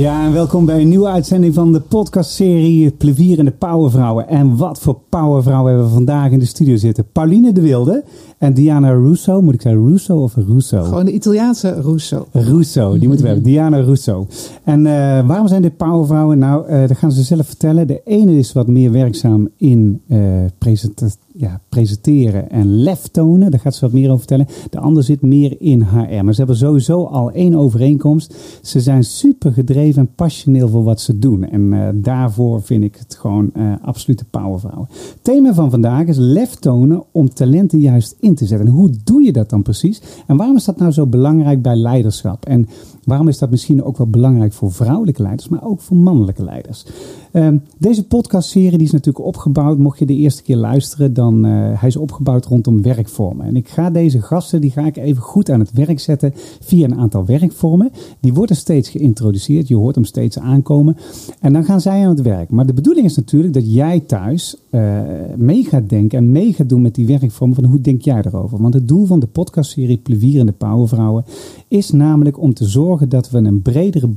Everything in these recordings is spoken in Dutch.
Ja, en welkom bij een nieuwe uitzending van de podcastserie Plevier en de Powervrouwen. En wat voor powervrouwen hebben we vandaag in de studio zitten? Pauline de Wilde en Diana Russo. Moet ik zeggen Russo of Russo? Gewoon de Italiaanse Russo. Russo, die moeten we hebben. Diana Russo. En uh, waarom zijn dit powervrouwen? Nou, uh, dat gaan ze zelf vertellen. De ene is wat meer werkzaam in uh, presentatie ja, presenteren en lef tonen. Daar gaat ze wat meer over vertellen. De ander zit meer in HR. Maar ze hebben sowieso al één overeenkomst. Ze zijn super gedreven en passioneel voor wat ze doen. En daarvoor vind ik het gewoon absolute powervrouwen. Het thema van vandaag is lef tonen om talenten juist in te zetten. En hoe doe je dat dan precies? En waarom is dat nou zo belangrijk bij leiderschap? En Waarom is dat misschien ook wel belangrijk voor vrouwelijke leiders, maar ook voor mannelijke leiders? Uh, deze podcastserie die is natuurlijk opgebouwd, mocht je de eerste keer luisteren, dan uh, hij is opgebouwd rondom werkvormen. En ik ga deze gasten, die ga ik even goed aan het werk zetten via een aantal werkvormen. Die worden steeds geïntroduceerd, je hoort hem steeds aankomen. En dan gaan zij aan het werk. Maar de bedoeling is natuurlijk dat jij thuis uh, mee gaat denken en mee gaat doen met die werkvormen van hoe denk jij erover? Want het doel van de podcastserie Plevierende Powervrouwen is namelijk om te zorgen dat we een bredere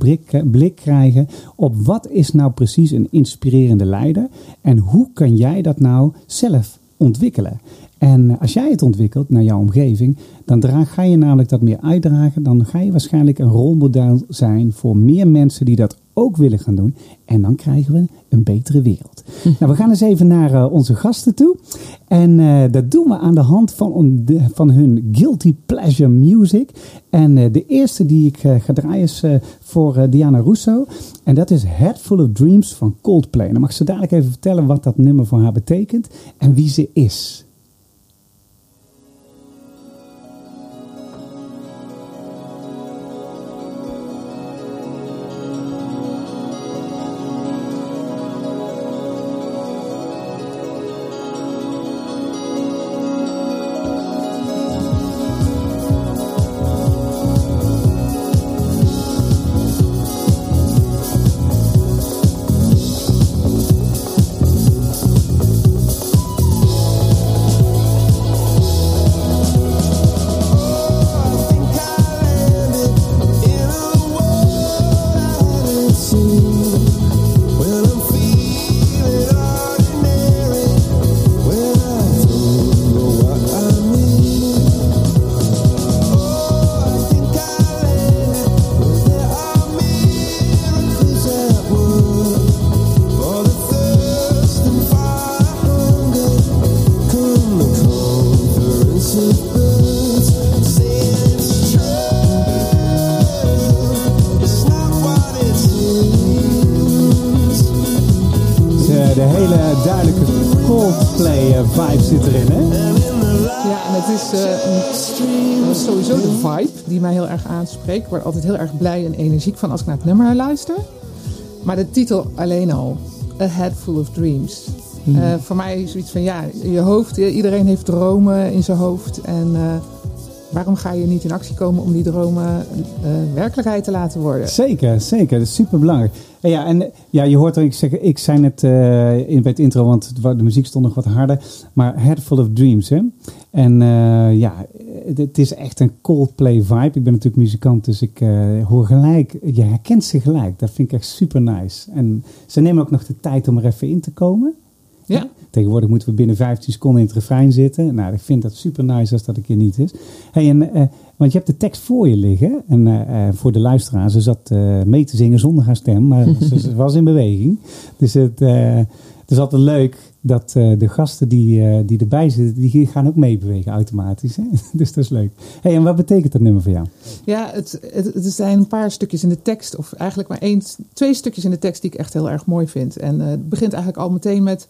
blik, krijgen op wat is nou precies een inspirerende leider en hoe kan jij dat nou zelf ontwikkelen. En als jij het ontwikkelt naar jouw omgeving, dan draag, ga je namelijk dat meer uitdragen. Dan ga je waarschijnlijk een rolmodel zijn voor meer mensen die dat ook willen gaan doen. En dan krijgen we een betere wereld. Hm. Nou, we gaan eens even naar uh, onze gasten toe. En uh, dat doen we aan de hand van, de, van hun Guilty Pleasure Music. En uh, de eerste die ik ga draaien is voor Diana Russo. En dat is Head Full of Dreams van Coldplay. Dan mag ze dadelijk even vertellen wat dat nummer voor haar betekent en wie ze is. Ik word altijd heel erg blij en energiek van als ik naar het nummer luister. Maar de titel alleen al, A Head Full of Dreams. Mm. Uh, voor mij is zoiets van, ja, je hoofd, iedereen heeft dromen in zijn hoofd. En uh, waarom ga je niet in actie komen om die dromen uh, werkelijkheid te laten worden? Zeker, zeker. Dat is super belangrijk. En ja, en ja, je hoort ik zeggen, ik zei net in, bij het intro, want de muziek stond nog wat harder. Maar Head Full of Dreams, hè. En ja, het is echt een Coldplay vibe. Ik ben natuurlijk muzikant, dus ik uh, hoor gelijk, je herkent ze gelijk. Dat vind ik echt super nice. En ze nemen ook nog de tijd om er even in te komen. Ja. Tegenwoordig moeten we binnen 15 seconden in het refrein zitten. Nou, ik vind dat super nice als dat een keer niet is. Hey, en, uh, want je hebt de tekst voor je liggen. En uh, voor de luisteraar, ze zat mee te zingen zonder haar stem, maar ze, ze, was in beweging. Dus het, Het is altijd leuk dat eh, de gasten die, eh, die erbij zitten, die gaan ook meebewegen automatisch. Hè? dus dat is leuk. Hey, en wat betekent dat nummer voor jou? Ja, het, het, het zijn een paar stukjes in de tekst, of eigenlijk maar één, twee stukjes in de tekst die ik echt heel erg mooi vind. En eh, het begint eigenlijk al meteen met,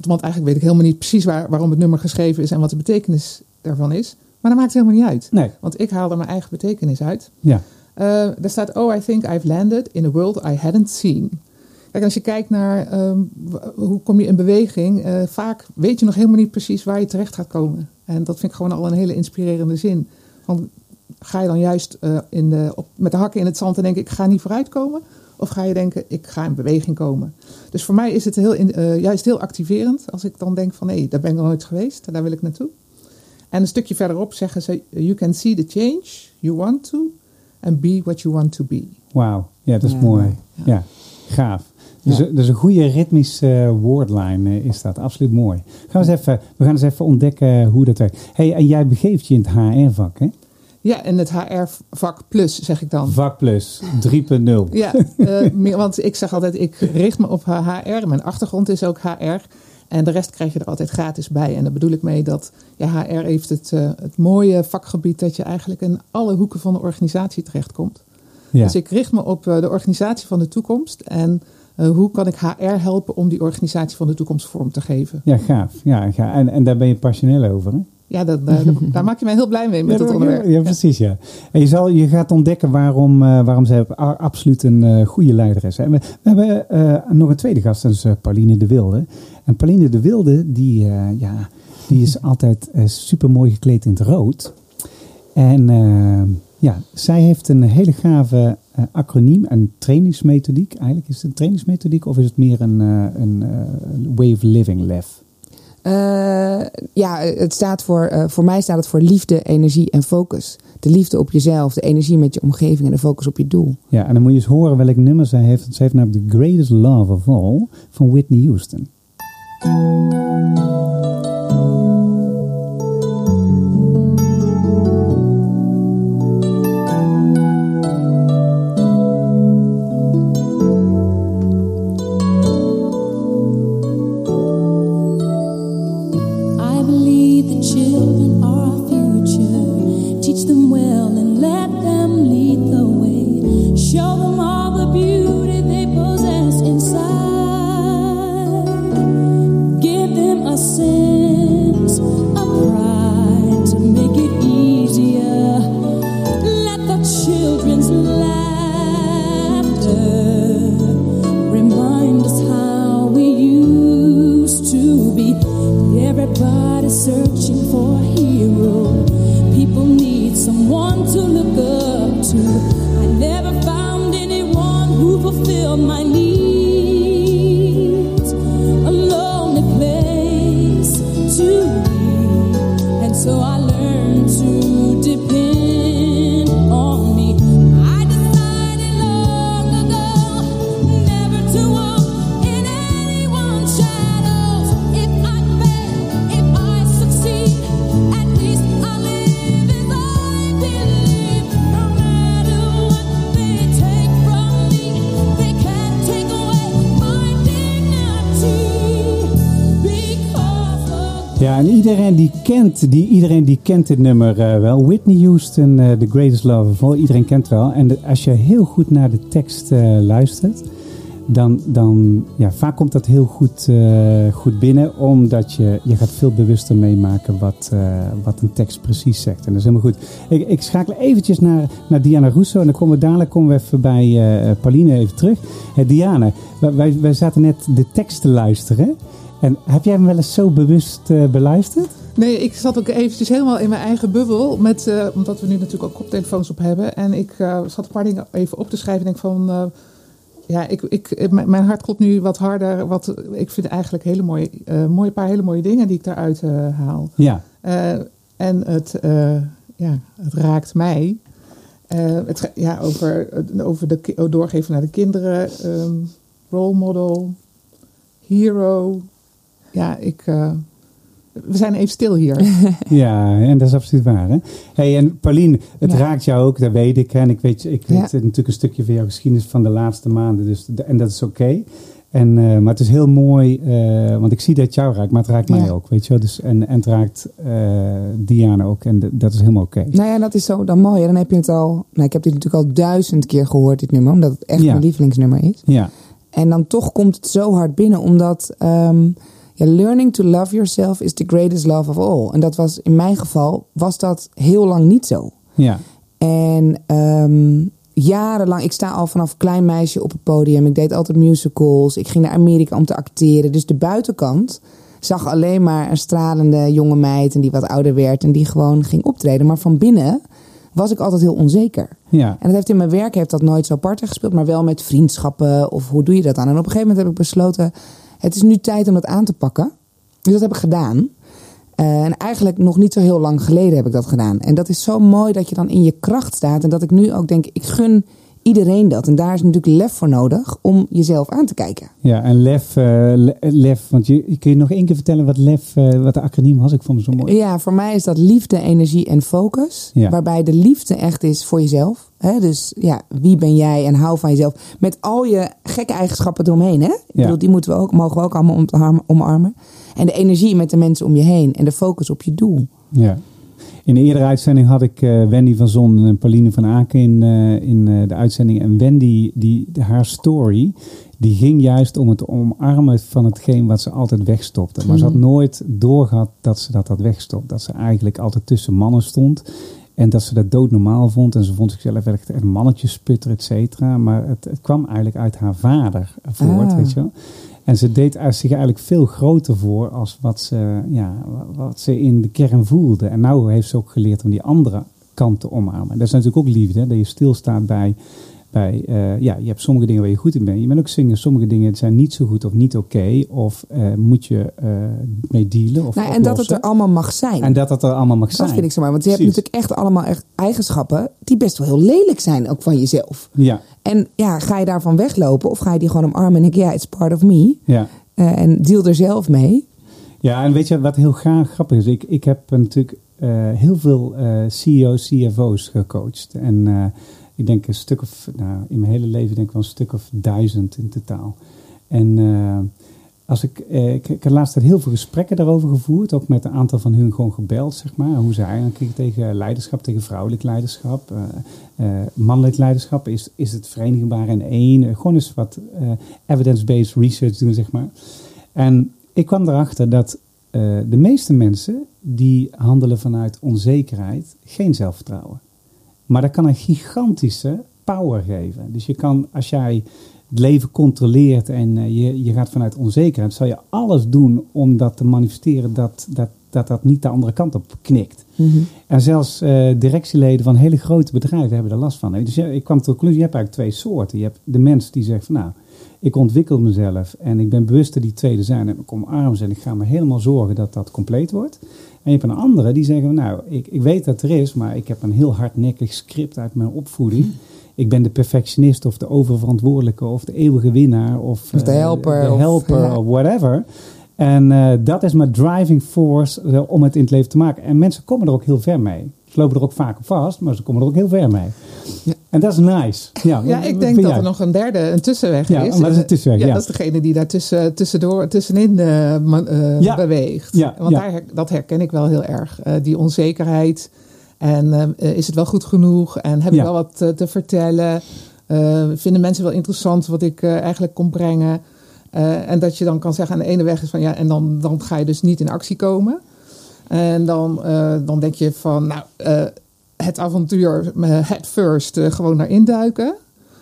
want eigenlijk weet ik helemaal niet precies waar, waarom het nummer geschreven is en wat de betekenis daarvan is. Maar dat maakt helemaal niet uit. Nee. Want ik haal er mijn eigen betekenis uit. Ja. daar staat, oh, I think I've landed in a world I hadn't seen. Kijk, als je kijkt naar ehm, hoe kom je in beweging, uh, vaak weet je nog helemaal niet precies waar je terecht gaat komen. En dat vind ik gewoon al een hele inspirerende zin. Want ga je dan juist uh, in de, op, met de hakken in het zand en denken, ik ga niet vooruitkomen? Of ga je denken, ik ga in beweging komen? Dus voor mij is het heel uh, juist heel activerend als ik dan denk van, hé, daar ben ik nog nooit geweest, daar wil ik naartoe. En een stukje verderop zeggen ze, you can see the change you want to and be what you want to be. Wauw, ja, dat is mooi. Ja. ja, gaaf. Dus, ja. dus een goede ritmische uh, woordlijn uh, is dat. Absoluut mooi. Gaan we, eens even, we gaan eens even ontdekken hoe dat werkt. Hey, en jij begeeft je in het HR-vak, hè? Ja, in het HR-vak plus, zeg ik dan. Vak plus, 3.0. ja, uh, want ik zeg altijd, ik richt me op HR. Mijn achtergrond is ook HR. En de rest krijg je er altijd gratis bij. En daar bedoel ik mee dat ja, HR heeft het, het mooie vakgebied dat je eigenlijk in alle hoeken van de organisatie terechtkomt. Ja. Dus ik richt me op de organisatie van de toekomst. En hoe kan ik HR helpen om die organisatie van de toekomst vorm te geven? Ja, gaaf. Ja, gaaf. En, en daar ben je passioneel over, hè? Ja, dat, uh, daar maak je mij heel blij mee met ja, het onderwerp. Ja, precies, ja. En je, zal, je gaat ontdekken waarom, uh, waarom ze absoluut een goede leider is. We, we hebben nog een tweede gast, dat is Pauline de Wilde. En Pauline de Wilde, die, ja, die is altijd super mooi gekleed in het rood. En ja, zij heeft een hele gave acroniem en trainingsmethodiek. Eigenlijk is het een trainingsmethodiek of is het meer een, uh, een uh, way of living, LEF? ja, het staat voor, voor mij staat het voor liefde, energie en focus. De liefde op jezelf, de energie met je omgeving en de focus op je doel. Ja, en dan moet je eens horen welk nummer zij heeft. Zij heeft namelijk The Greatest Love of All van Whitney Houston. Iedereen die kent, die, iedereen die kent dit nummer uh, wel. Whitney Houston, uh, The Greatest Love of All. Iedereen kent wel. En als je heel goed naar de tekst uh, luistert, dan, dan ja, vaak komt dat heel goed, goed binnen. Omdat je, je gaat veel bewuster meemaken wat, wat een tekst precies zegt. En dat is helemaal goed. Ik, ik schakel eventjes naar, naar Diana Russo. En dan komen we dadelijk komen we even bij Pauline even terug. Diana, wij, wij zaten net de tekst te luisteren. En heb jij hem wel eens zo bewust uh, beluisterd? Nee, ik zat ook eventjes helemaal in mijn eigen bubbel. Met, uh, omdat we nu natuurlijk ook koptelefoons op hebben. En ik uh, zat een paar dingen even op te schrijven. En denk van, ja, ik, ik, mijn hart klopt nu wat harder. Wat, ik vind eigenlijk hele mooie, mooie paar hele mooie dingen die ik daaruit haal. Ja. en het, ja, het raakt mij. het, ja, over, over de doorgeven naar de kinderen. Um, role model, hero, ja, ik, uh, we zijn even stil hier. ja, en dat is absoluut waar. Hè? Hey, en Pauline, het ja. raakt jou ook, dat weet ik. En ik weet, ik weet ja. natuurlijk een stukje van jouw geschiedenis van de laatste maanden. Dus, en dat is oké. Okay. En, eh, maar het is heel mooi, eh, want ik zie dat het jou raakt, maar het raakt mij Ja. ook, weet je wel. Dus, en, en het raakt eh, Diana ook en de- dat is helemaal oké. Nou ja, dat is zo dan mooi. hè. Dan heb je het al. Nou, ik heb dit natuurlijk al duizend keer gehoord, dit nummer, omdat het echt Ja. mijn lievelingsnummer is. Ja, En dan toch komt het zo hard binnen, omdat ehm, ja, learning to love yourself is the greatest love of all. En dat was in mijn geval was dat heel lang niet zo. ja, En ehm, jarenlang, ik sta al vanaf klein meisje op het podium. Ik deed altijd musicals. Ik ging naar Amerika om te acteren. Dus de buitenkant zag alleen maar een stralende jonge meid. En die wat ouder werd en die gewoon ging optreden. Maar van binnen was ik altijd heel onzeker. ja. En dat heeft in mijn werk heeft dat nooit zo parten gespeeld. Maar wel met vriendschappen of hoe doe je dat dan? En op een gegeven moment heb ik besloten, het is nu tijd om dat aan te pakken. Dus dat heb ik gedaan. Eh, en eigenlijk nog niet zo heel lang geleden heb ik dat gedaan. En dat is zo mooi dat je dan in je kracht staat. En dat ik nu ook denk, ik gun iedereen dat. En daar is natuurlijk lef voor nodig om jezelf aan te kijken. Ja, en LEF, eh, le- LEF want je, kun je nog één keer vertellen wat LEF, eh, wat de acroniem was? Ik vond het zo mooi. Ja, voor mij is dat liefde, energie en focus. Ja. Waarbij de liefde echt is voor jezelf. Hè? Dus ja, wie ben jij en hou van jezelf. Met al je gekke eigenschappen eromheen. Hè? Ik Ja. bedoel, die moeten we ook, mogen we ook allemaal omarmen-. En de energie met de mensen om je heen. En de focus op je doel. Ja. In een eerdere uitzending had ik eh, Wendy van Zon en Pauline van Aken in, eh, in eh, de uitzending. En Wendy, die, de- haar story, die ging juist om het omarmen van hetgeen wat ze altijd wegstopte. Maar ze had nooit doorgehad dat ze dat had wegstopt. Dat ze eigenlijk altijd tussen mannen stond. En dat ze dat doodnormaal vond. En ze vond zichzelf echt een mannetjesputter, et cetera. Maar het, het kwam eigenlijk uit haar vader voort, Ah. weet je wel. En ze deed zich eigenlijk veel groter voor als wat ze, ja, wa- wat ze in de kern voelde. En nou heeft ze ook geleerd om die andere kant te omarmen. Dat is natuurlijk ook liefde, hè, dat je stilstaat bij, bij eh, ja, je hebt sommige dingen waar je goed in bent. Je bent ook zingen, sommige dingen zijn niet zo goed of niet oké. of eh, moet je eh, mee dealen of Nou, en dat het er allemaal mag zijn. En dat het er allemaal mag dat zijn. vind ik zo mooi. Want je hebt Precies. natuurlijk echt allemaal echt eigenschappen. die best wel heel lelijk zijn, ook van jezelf. Ja, En ja, ga je daarvan weglopen? Of ga je die gewoon omarmen en denken, ja, it's part of me. ja. En deal er zelf mee. Ja, en weet je wat heel graag grappig is? Ik, ik heb natuurlijk heel veel CEO's, CFO's gecoacht. En ik denk een stuk of, nou, in mijn hele leven denk ik wel een stuk of duizend in totaal. En eh, als ik, eh, ik, ik heb laatst heel veel gesprekken daarover gevoerd. Ook met een aantal van hun gewoon gebeld, zeg maar. Hoe zij aankijken tegen leiderschap, tegen vrouwelijk leiderschap. eh, mannelijk leiderschap, is, is het verenigbaar in één? Gewoon eens wat evidence-based research doen, zeg maar. En ik kwam erachter dat de meeste mensen die handelen vanuit onzekerheid geen zelfvertrouwen. Maar dat kan een gigantische power geven. Dus je kan, als jij het leven controleert en eh, je, je gaat vanuit onzekerheid, zal je alles doen om dat te manifesteren dat dat, dat, dat niet de andere kant op knikt. En zelfs eh, directieleden van hele grote bedrijven hebben er last van. Dus ja, ik kwam tot de conclusie, je hebt eigenlijk twee soorten. Je hebt de mens die zegt van nou, ik ontwikkel mezelf en ik ben bewust dat die tweede zijn en ik omarm ze en ik ga me helemaal zorgen dat dat compleet wordt. En je hebt een andere die zeggen nou, ik, ik weet dat er is, maar ik heb een heel hardnekkig script uit mijn opvoeding. Ik ben de perfectionist of de oververantwoordelijke of de eeuwige winnaar of, de eh, helper, de of- helper ja. of whatever. En eh, dat is mijn driving force eh, om het in het leven te maken. En mensen komen er ook heel ver mee. Ze lopen er ook vaak op vast, maar ze komen er ook heel ver mee. Ja. En dat is nice. Ja, ik denk dat jij? er nog een derde, een tussenweg Ja, is. wat is een tussenweg? Ja, Ja. dat is degene die daar tussen, tussendoor, tussenin eh, eh, Ja. beweegt. Ja, Want. Daar, dat herken ik wel heel erg. Eh, die onzekerheid. En is het wel goed genoeg? En heb ik wel wat te vertellen? Vinden mensen wel interessant wat ik eigenlijk kom brengen? En dat je dan kan zeggen aan de ene weg is van ja, en dan, dan ga je dus niet in actie komen. En dan, dan denk je van nou, het avontuur, eh, head first, eh, gewoon naar induiken.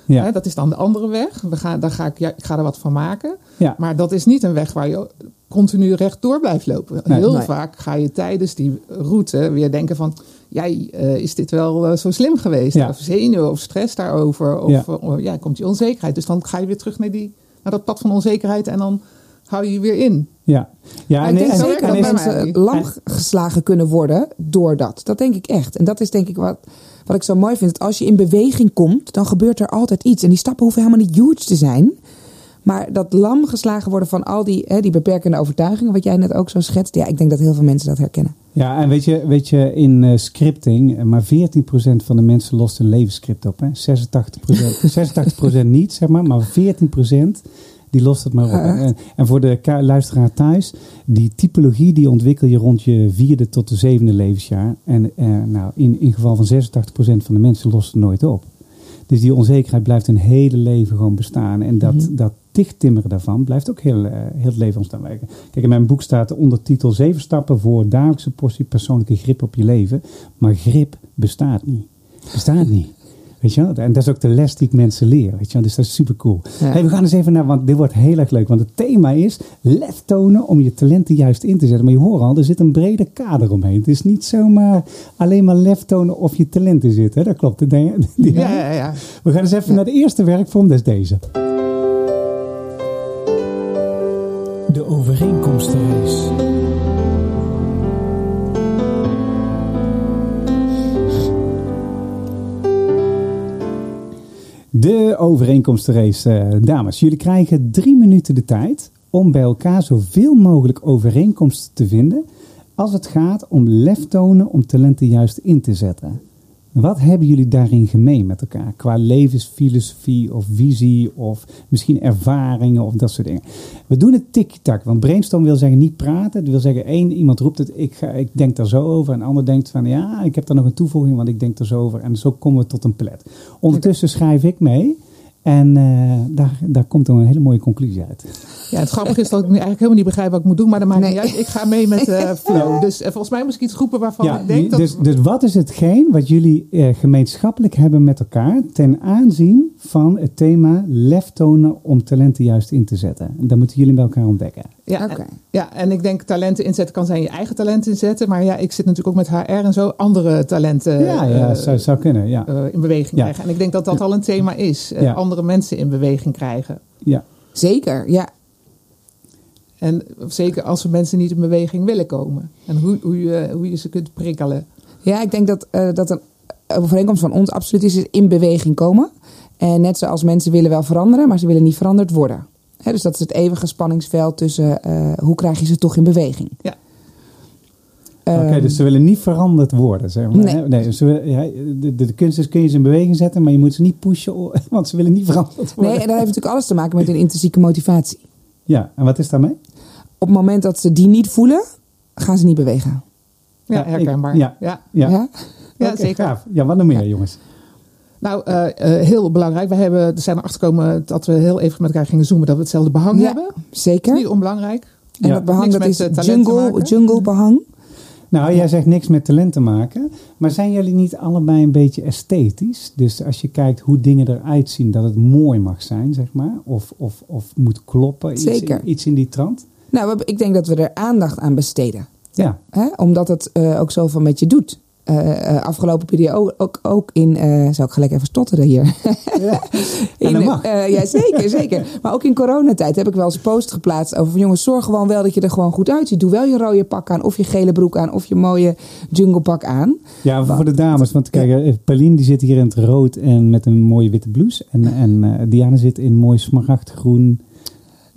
Ja. Hè, dat is dan de andere weg. We gaan, daar ga ik, ja, ik ga er wat van maken. Ja. Maar dat is niet een weg waar je continu rechtdoor blijft lopen. Nee. Heel Nee. vaak ga je tijdens die route weer denken van... Jij, eh, is dit wel zo slim geweest? Ja. Of zenuw of stress daarover? Of Ja. ja. ja, komt die onzekerheid. Dus dan ga je weer terug naar, die, naar dat pad van onzekerheid... en dan hou je je weer in. Ja, ja en, ik denk en- zeker en dat mensen en- lam geslagen kunnen worden door dat. Dat denk ik echt. En dat is denk ik wat, wat ik zo mooi vind. Dat als je in beweging komt, dan gebeurt er altijd iets. En die stappen hoeven helemaal niet huge te zijn. Maar dat lam geslagen worden van al die, hè, die beperkende overtuigingen, wat jij net ook zo schetst. Ja, ik denk dat heel veel mensen dat herkennen. ja, en weet je, weet je in eh, scripting, eh, maar 14% van de mensen lost hun levensscript op. Hè? 86%, 86% niet, zeg maar, maar 14% Die lost het maar op. Ja, en, en voor de luisteraar thuis, die typologie die ontwikkel je rond je vierde tot de zevende levensjaar. En eh, nou, in, in geval van 86% van de mensen lost het nooit op. Dus die onzekerheid blijft hun hele leven gewoon bestaan. En dat, Mhm. dat dichttimmeren daarvan blijft ook heel, eh, heel het leven ontstaan werken. Kijk, in mijn boek staat de ondertitel zeven stappen voor dagelijkse portie persoonlijke grip op je leven. Maar grip bestaat niet. Bestaat niet. Weet je wel? En dat is ook de les die ik mensen leer. Weet je wel? Dus dat is super cool. Ja. Hey, we gaan eens even naar, want dit wordt heel erg leuk. Want het thema is lef tonen om je talenten juist in te zetten. Maar je hoort al, er zit een brede kader omheen. Het is niet zomaar alleen maar lef tonen of je talenten zitten. Dat klopt. Ja, ja, ja. We gaan eens even naar de eerste werkvorm, dat is deze. De overeenkomstenrace. De overeenkomstenrace, eh, dames. Jullie krijgen drie minuten de tijd om bij elkaar zoveel mogelijk overeenkomsten te vinden als het gaat om lef tonen om talenten juist in te zetten. Wat hebben jullie daarin gemeen met elkaar? Qua levensfilosofie of visie of misschien ervaringen of dat soort dingen. We doen het tik-tak, want brainstorm wil zeggen niet praten. Het wil zeggen één iemand roept het, ik, ga, ik denk daar zo over. En de ander denkt van ja, ik heb daar nog een toevoeging, want ik denk er zo over. En zo komen we tot een plet. Ondertussen schrijf ik mee. En eh, daar, daar komt dan een hele mooie conclusie uit. Ja, het grappige is dat ik nu eigenlijk helemaal niet begrijp wat ik moet doen, maar dat maakt Nee. niet uit. Ik ga mee met de flow. Dus eh, volgens mij moet ik iets roepen waarvan Ja, ik denk dat... dus, dus wat is hetgeen wat jullie eh, gemeenschappelijk hebben met elkaar ten aanzien van het thema lef tonen om talenten juist in te zetten? En dat moeten jullie bij elkaar ontdekken. Ja, Oké. en, ja, en ik denk talenten inzetten kan zijn je eigen talenten inzetten. Maar ja, ik zit natuurlijk ook met HR en zo andere talenten ja, ja, eh, zou, zou kunnen. Ja, eh, in beweging Ja. krijgen. En ik denk dat dat al een thema is. eh, Ja. Andere mensen in beweging krijgen. ja. Zeker, ja. En zeker als we mensen niet in beweging willen komen. En hoe, hoe, je, hoe je ze kunt prikkelen. Ja, ik denk dat, eh, dat een overeenkomst van ons absoluut is, is in beweging komen. En net zoals mensen willen wel veranderen, maar ze willen niet veranderd worden. Dus dat is het eeuwige spanningsveld tussen eh, hoe krijg je ze toch in beweging. Ja. Oké, Ehm, dus ze willen niet veranderd worden, zeg maar. Nee. nee ze willen- ja, de, de, kunst is kun je ze in beweging zetten, maar je moet ze niet pushen, want ze willen niet veranderd worden. Nee, en dat heeft natuurlijk alles te maken met een intrinsieke motivatie. Ja, en wat is daarmee? Op het moment dat ze die niet voelen, gaan ze niet bewegen. Ja, herkenbaar. ja. ja. Ja, Ja? Ja, Oké, zeker. gaaf. Ja, wat nog meer, jongens? Nou, eh, eh, heel belangrijk. We hebben, er zijn erachter gekomen dat we heel even met elkaar gingen zoomen dat we hetzelfde behang Ja, hebben. Zeker. Niet onbelangrijk. En Ja. dat behang Niks dat is jungle, jungle behang. Nou, jij zegt niks met talent te maken. Maar zijn jullie niet allebei een beetje esthetisch? Dus als je kijkt hoe dingen eruit zien, dat het mooi mag zijn, zeg maar. Of, of, of moet kloppen. Iets, Zeker. Iets in die trant. Nou, we- ik denk dat we er aandacht aan besteden. Ja. Hè? Omdat het eh, ook zoveel met je doet. Eh, eh, afgelopen periode ook, ook, in, eh zou ik gelijk even stotteren hier. ja. In, ja, zeker, zeker. Maar ook in coronatijd heb ik wel eens een post geplaatst over van jongens, zorg gewoon wel dat je er gewoon goed uitziet. Doe wel je rode pak aan, of je gele broek aan, of je mooie junglepak aan. Ja, voor de dames. Want kijk, eh, Pauline die zit hier in het rood en met een mooie witte blouse. En, en Diana zit in mooi smaragdgroen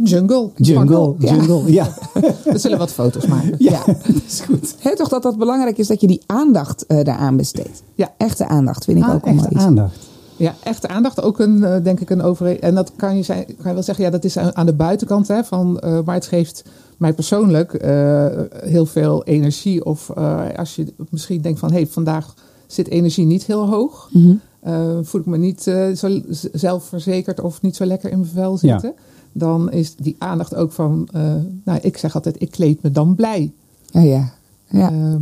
Jungle. jungle. Ja. jungle. Ja, We zullen wat foto's maken. ja. dat is goed. Hè, toch dat dat belangrijk is dat je die aandacht eh, daaraan besteedt. Ja. Echte aandacht vind ik Ah, ook wel echte iets. aandacht. Ja, echte aandacht. Ook een, eh, denk ik, een over. En dat kan je, zijn, kan je wel zeggen, ja, dat is aan de buitenkant. Hè, van, eh, maar het geeft mij persoonlijk heel veel energie. Of als je misschien denkt van, hé, hey, vandaag zit energie niet heel hoog. Mhm. voel ik me niet zo zelfverzekerd of niet zo lekker in mijn vel Ja. Dan is die aandacht ook van, eh, nou, ik zeg altijd, ik kleed me dan blij. Ja, ja. ja. Ehm,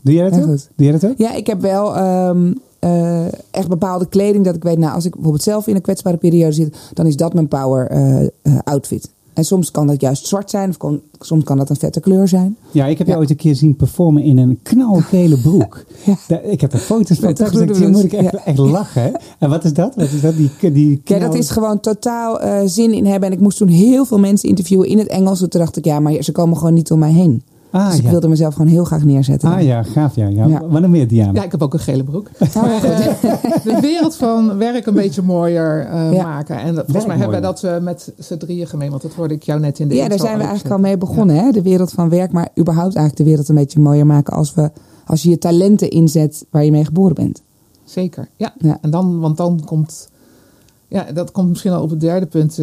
Doe jij dat Heel ook? goed. Doe jij dat ook? Ja, ik heb wel ehm, eh, echt bepaalde kleding dat ik weet, nou, als ik bijvoorbeeld zelf in een kwetsbare periode zit, dan is dat mijn power eh, outfit. En soms kan dat juist zwart zijn, of kon- soms kan dat een vette kleur zijn. Ja, ik heb jou Ja. ooit een keer zien performen in een knalgele broek. Ja. Daar- ik heb er foto's van. Ik- moet ik echt, echt lachen. En wat is dat? Wat is dat? Die, die Ja, knal- dat is gewoon totaal eh, zin in hebben. En ik moest toen heel veel mensen interviewen in het Engels. En toen dacht ik, ja, maar ze komen gewoon niet om mij heen. Ah, dus ik ja. wilde mezelf gewoon heel graag neerzetten. Ah ja, gaaf ja. ja. Ja. Wat nog meer, Diana? ja, ik heb ook een gele broek. Oh. Eh, de wereld van werk een beetje mooier eh, Ja. maken. En dat- volgens mij hebben we dat eh, met z'n drieën gemeen. Want dat hoorde ik jou net in de Ja, daar zijn we eigenlijk al mee begonnen. Hè? De wereld van werk, maar überhaupt eigenlijk de wereld een beetje mooier maken als, we, als je je talenten inzet waar je mee geboren bent. Zeker, ja. Ja. En dan, want dan komt Ja, dat komt misschien al op het derde punt.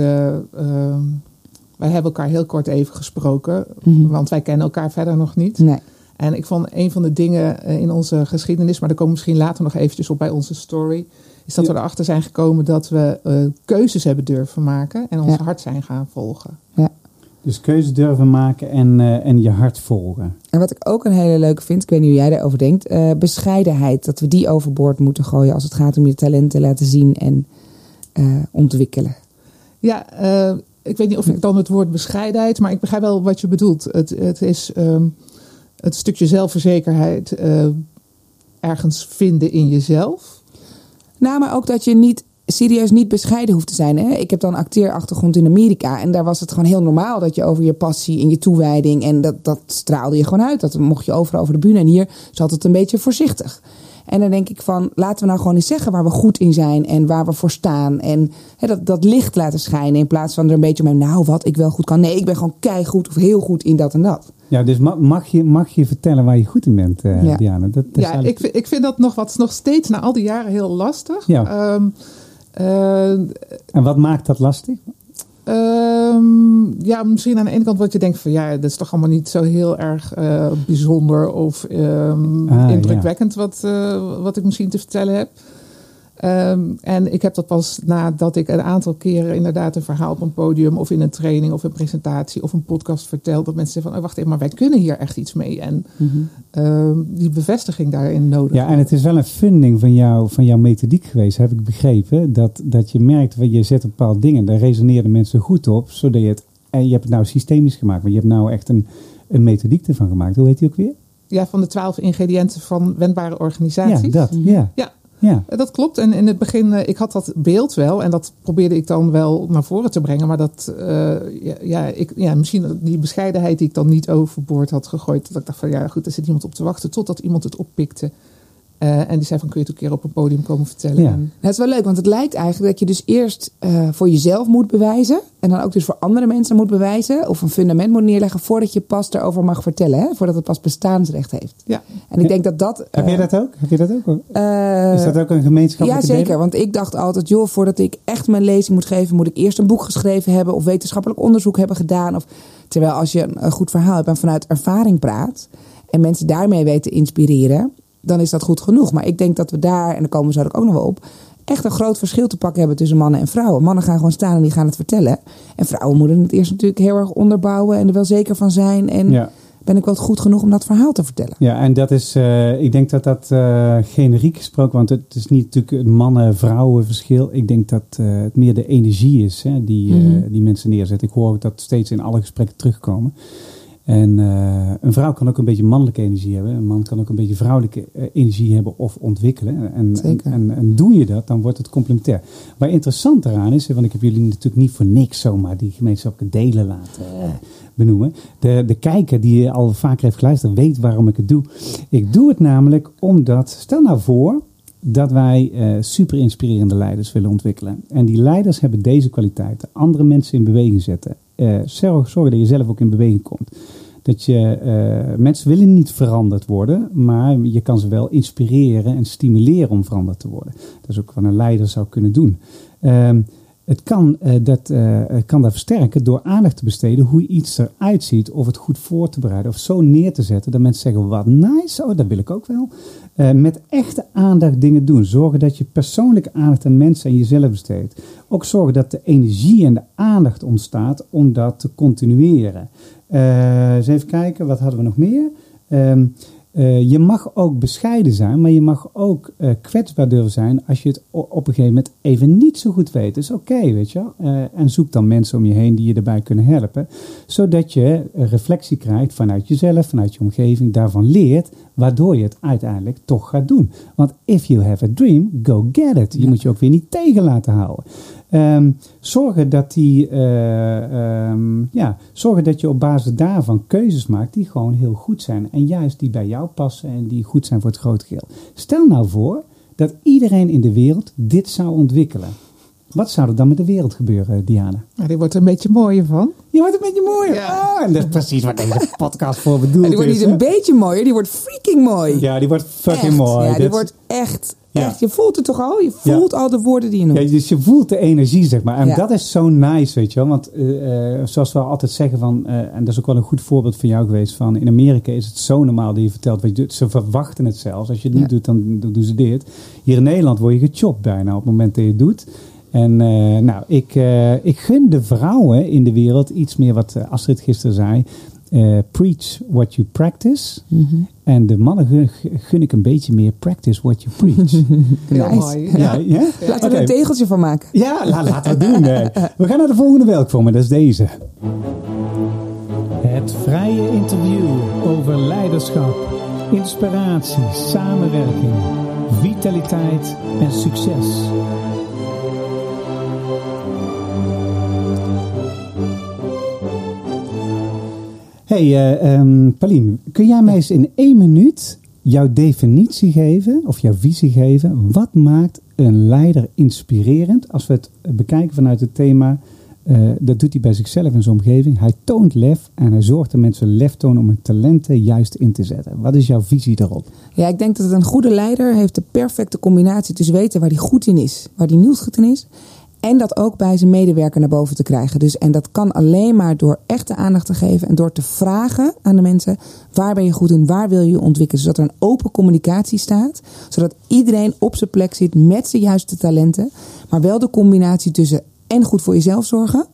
Wij hebben elkaar heel kort even gesproken, Mhm. want wij kennen elkaar verder nog niet. Nee. En ik vond een van de dingen eh, in onze geschiedenis, maar daar komen we misschien later nog eventjes op bij onze story, is dat Ja. we erachter zijn gekomen dat we eh, keuzes hebben durven maken en ons Ja. hart zijn gaan volgen. Dus keuze durven maken en, eh, en je hart volgen. En wat ik ook een hele leuke vind, ik weet niet hoe jij daarover denkt, eh, bescheidenheid. Dat we die overboord moeten gooien als het gaat om je talent te laten zien en eh, ontwikkelen. Ja, eh, ik weet niet of ik dan het woord bescheidenheid, maar ik begrijp wel wat je bedoelt. Het, het is ehm, het stukje zelfverzekerheid eh, ergens vinden in jezelf. Nou, maar ook dat je niet serieus niet bescheiden hoeft te zijn. Hè? Ik heb dan acteerachtergrond in Amerika. En daar was het gewoon heel normaal dat je over je passie en je toewijding. En dat, dat straalde je gewoon uit. Dat mocht je overal over de bühne. En hier zat het een beetje voorzichtig. En dan denk ik van, laten we nou gewoon eens zeggen waar we goed in zijn en waar we voor staan. En hè, dat, dat licht laten schijnen in plaats van er een beetje mee, nou wat ik wel goed kan. Nee, ik ben gewoon keigoed of heel goed in dat en dat. Ja, dus ma- mag je, mag je vertellen waar je goed in bent, eh, Ja. Diana? Dat, Ja, ik, eigenlijk- ik vind dat nog wat nog steeds na al die jaren heel lastig. Ja. Ehm, eh, En wat maakt dat lastig? Ehm, ja, misschien aan de ene kant wat je denkt van ja, dat is toch allemaal niet zo heel erg eh, bijzonder of ehm, Ah, indrukwekkend wat, eh, wat ik misschien te vertellen heb. Ehm, en ik heb dat pas nadat ik een aantal keren inderdaad een verhaal op een podium of in een training of een presentatie of een podcast vertel, dat mensen zeggen van oh, wacht even, maar wij kunnen hier echt iets mee. En ehm, die bevestiging daarin nodig. Ja, en het is wel een funding van, jou, van jouw methodiek geweest, heb ik begrepen. Dat, dat je merkt, je zet een bepaald dingen, daar resoneerden mensen goed op, zodat je het, en je hebt het nou systemisch gemaakt, maar je hebt nou echt een, een methodiek ervan gemaakt. Hoe heet die ook weer? Ja, van de twaalf ingrediënten van wendbare organisaties. Ja, dat. Ja. Ja. Ja. Eh, Dat klopt. En in het begin, eh, ik had dat beeld wel. En dat probeerde ik dan wel naar voren te brengen. Maar dat, eh, ja, ik, ja, misschien die bescheidenheid die ik dan niet overboord had gegooid. Dat ik dacht van, ja goed, er zit iemand op te wachten. Totdat iemand het oppikte. Eh, en die zei van, kun je het een keer op een podium komen vertellen? Ja. En, Dat is wel leuk, want het lijkt eigenlijk dat je dus eerst eh, voor jezelf moet bewijzen. En dan ook dus voor andere mensen moet bewijzen. Of een fundament moet neerleggen voordat je pas daarover mag vertellen. Hè? Voordat het pas bestaansrecht heeft. ja. En ik denk dat dat... Heb eh, je dat ook? Heb je dat ook? eh, Is dat ook een ja, gemeenschappelijke zeker. Want ik dacht altijd, joh, voordat ik echt mijn lezing moet geven, moet ik eerst een boek geschreven hebben of wetenschappelijk onderzoek hebben gedaan. Of, terwijl als je een, een goed verhaal hebt en vanuit ervaring praat en mensen daarmee weet te inspireren, dan is dat goed genoeg. Maar ik denk dat we daar, en daar komen we zo ook nog wel op, echt een groot verschil te pakken hebben tussen mannen en vrouwen. Mannen gaan gewoon staan en die gaan het vertellen. En vrouwen moeten het eerst natuurlijk heel erg onderbouwen en er wel zeker van zijn. En Ja. ben ik wel goed genoeg om dat verhaal te vertellen. Ja, en dat is, eh, ik denk dat dat eh, generiek gesproken, want het is niet natuurlijk een mannen-vrouwen verschil. Ik denk dat eh, het meer de energie is hè, die, Mhm. die mensen neerzetten. Ik hoor dat steeds in alle gesprekken terugkomen. En eh, een vrouw kan ook een beetje mannelijke energie hebben. Een man kan ook een beetje vrouwelijke eh, energie hebben of ontwikkelen. En, Zeker. En, en, en doe je dat, dan wordt het complementair. Waar interessant eraan is, want ik heb jullie natuurlijk niet voor niks zomaar die gemeenschappelijke delen laten eh, benoemen. De, de kijker die al vaker heeft geluisterd weet waarom ik het doe. Ik doe het namelijk omdat, stel nou voor dat wij super inspirerende leiders willen ontwikkelen. En die leiders hebben deze kwaliteiten. Andere mensen in beweging zetten. Eh, zorg, zorg dat je zelf ook in beweging komt. Dat je, eh, mensen willen niet veranderd worden, maar je kan ze wel inspireren en stimuleren om veranderd te worden. Dat is ook wat een leider zou kunnen doen. Ehm, het kan, eh, dat, eh, kan dat versterken door aandacht te besteden hoe iets eruit ziet. Of het goed voor te bereiden. Of zo neer te zetten dat mensen zeggen, wat nice, oh dat wil ik ook wel. Eh, met echte aandacht dingen doen. Zorgen dat je persoonlijke aandacht aan mensen en jezelf besteedt. Ook zorgen dat de energie en de aandacht ontstaat om dat te continueren. Eens even kijken, wat hadden we nog meer? Ehm, eh, je mag ook bescheiden zijn, maar je mag ook eh, kwetsbaar durven zijn als je het op een gegeven moment even niet zo goed weet. Dat is oké, weet je wel. Eh, en zoek dan mensen om je heen die je erbij kunnen helpen. Zodat je reflectie krijgt vanuit jezelf, vanuit je omgeving, daarvan leert, waardoor je het uiteindelijk toch gaat doen. Want if you have a dream, go get it. Je moet je ook weer niet tegen laten houden. Ehm, zorgen dat die, eh, ehm, ja, zorgen dat je op basis daarvan keuzes maakt die gewoon heel goed zijn. En juist die bij jou passen en die goed zijn voor het grote geheel. Stel nou voor dat iedereen in de wereld dit zou ontwikkelen. Wat zou er dan met de wereld gebeuren, Diana? Maar die wordt er een beetje mooier van. Je wordt een beetje mooier. Ja. Ah, en dat is precies wat deze podcast voor bedoeld die wordt is. niet hè? een beetje mooier, die wordt freaking mooi. Ja, die wordt fucking Echt. mooi. Ja, die wordt echt Ja. Echt, je voelt het toch al? Je voelt al de woorden die je noemt. Ja, dus je voelt de energie, zeg maar. En Ja. dat is zo nice, weet je wel. Want eh, eh, zoals we altijd zeggen van... eh, en dat is ook wel een goed voorbeeld voor jou geweest... van in Amerika is het zo normaal dat je vertelt wat je doet. Ze verwachten het zelfs. Als je het niet doet, dan do- doen ze dit. Hier in Nederland word je gechopt bijna op het moment dat je het doet. En nou, ik, ik gun de vrouwen in de wereld iets meer wat Astrid gisteren zei. Eh, preach what you practice. Mhm. En de mannen gun, gun ik een beetje meer practice what you preach. Heel Nice. mooi. ja, ja? Laten we er een tegeltje van maken. Ja, la- laten we het doen. eh. We gaan naar de volgende welkom en dat is deze. Het vrije interview over leiderschap, inspiratie, samenwerking, vitaliteit en succes. Hey Paulien, kun jij mij eens in één minuut jouw definitie geven of jouw visie geven? Wat maakt een leider inspirerend als we het bekijken vanuit het thema? eh, dat doet hij bij zichzelf en zijn omgeving. Hij toont lef en hij zorgt dat mensen lef tonen om hun talenten juist in te zetten. Wat is jouw visie daarop? Ja, ik denk dat een goede leider heeft de perfecte combinatie tussen weten waar hij goed in is, waar hij niet goed in is. En dat ook bij zijn medewerker naar boven te krijgen. Dus, en dat kan alleen maar door echte aandacht te geven en door te vragen aan de mensen: waar ben je goed in, waar wil je je ontwikkelen? Zodat er een open communicatie staat. Zodat iedereen op zijn plek zit met zijn juiste talenten. Maar wel de combinatie tussen en goed voor jezelf zorgen.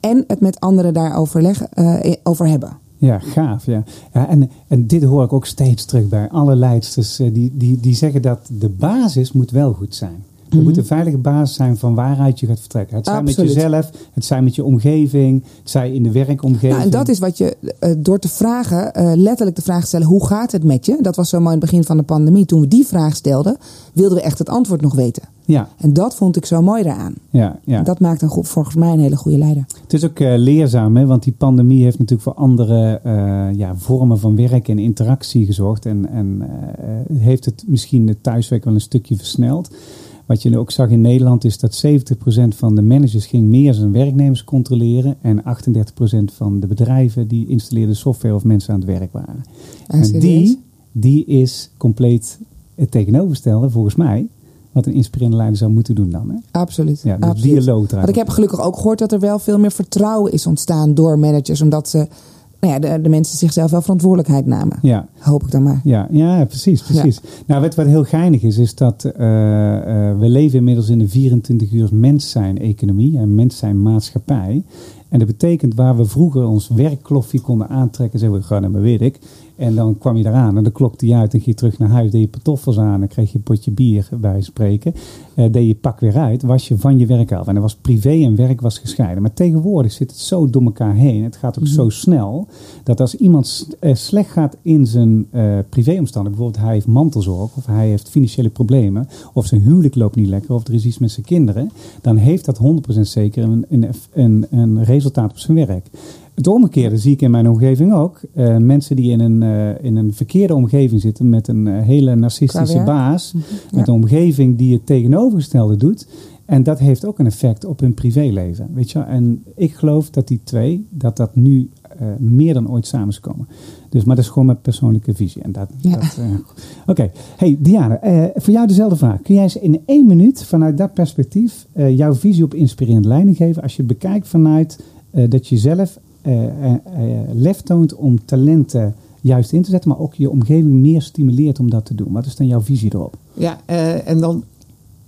En het met anderen daarover leggen, eh, over hebben. Ja, gaaf. Ja. Ja, en, en dit hoor ik ook steeds terug bij alle leidsters. eh, Die, die, die zeggen dat de basis moet wel goed zijn. Er Mhm. moet een veilige basis zijn van waaruit je gaat vertrekken. Het zijn met jezelf, het zijn met je omgeving, het zijn in de werkomgeving. Nou, en dat is wat je eh, door te vragen, eh, letterlijk de vraag stellen: hoe gaat het met je? Dat was zo mooi in het begin van de pandemie. Toen we die vraag stelden, wilden we echt het antwoord nog weten. Ja, En dat vond ik zo mooi daaraan. ja, ja. Dat maakt een, goed- volgens mij een hele goede leider. Het is ook eh, leerzaam, hè? want die pandemie heeft natuurlijk voor andere ja, vormen van werk en interactie gezorgd. En, en heeft het misschien het thuiswerk wel een stukje versneld. Wat je ook zag in Nederland is dat 70% van de managers ging meer zijn werknemers controleren. En 38% van de bedrijven die installeerden software of mensen aan het werk waren. Ah, en die, die is compleet het tegenovergestelde, volgens mij, wat een inspirerende leider zou moeten doen dan. Hè? Absoluut. Ja, de Absoluut. dialoog Want ik heb gelukkig ook gehoord dat er wel veel meer vertrouwen is ontstaan door managers. Omdat ze, nou ja, de, de mensen zichzelf wel verantwoordelijkheid namen. Ja, Hoop ik dan maar. Ja, ja precies. precies. Nou, wat, wat heel geinig is, is dat eh, eh, we leven inmiddels in een 24 uur mens zijn economie en mens zijn maatschappij. En dat betekent waar we vroeger ons werkkloffie konden aantrekken, zeggen we, ga nou maar weet ik. En dan kwam je eraan en dan klokte je uit en ging je terug naar huis, deed je pantoffels aan en kreeg je een potje bier bij spreken. Eh, deed je pak weer uit, was je van je werk af. En dan was privé en werk was gescheiden. Maar tegenwoordig zit het zo door elkaar heen, het gaat ook zo snel, dat als iemand eh, slecht gaat in zijn eh privéomstandigheden, bijvoorbeeld hij heeft mantelzorg of hij heeft financiële problemen, of zijn huwelijk loopt niet lekker, of er is iets met zijn kinderen, dan heeft dat 100% zeker een, een, een, een resultaat op zijn werk. Het omgekeerde zie ik in mijn omgeving ook. Eh, mensen die in een, eh, in een verkeerde omgeving zitten met een eh, hele narcistische baas, Ja. met een omgeving die het tegenovergestelde doet. En dat heeft ook een effect op hun privéleven. Weet je? En ik geloof dat die twee, dat dat nu meer dan ooit samen is komen. Dus, maar dat is gewoon mijn persoonlijke visie. En dat, Ja. dat, eh, Oké, hey Diana, voor jou dezelfde vraag. Kun jij eens in één minuut vanuit dat perspectief jouw visie op inspirerend leiding geven? Als je het bekijkt vanuit dat je zelf lef toont om talenten juist in te zetten, maar ook je omgeving meer stimuleert om dat te doen. Wat is dan jouw visie erop? Ja, eh, en dan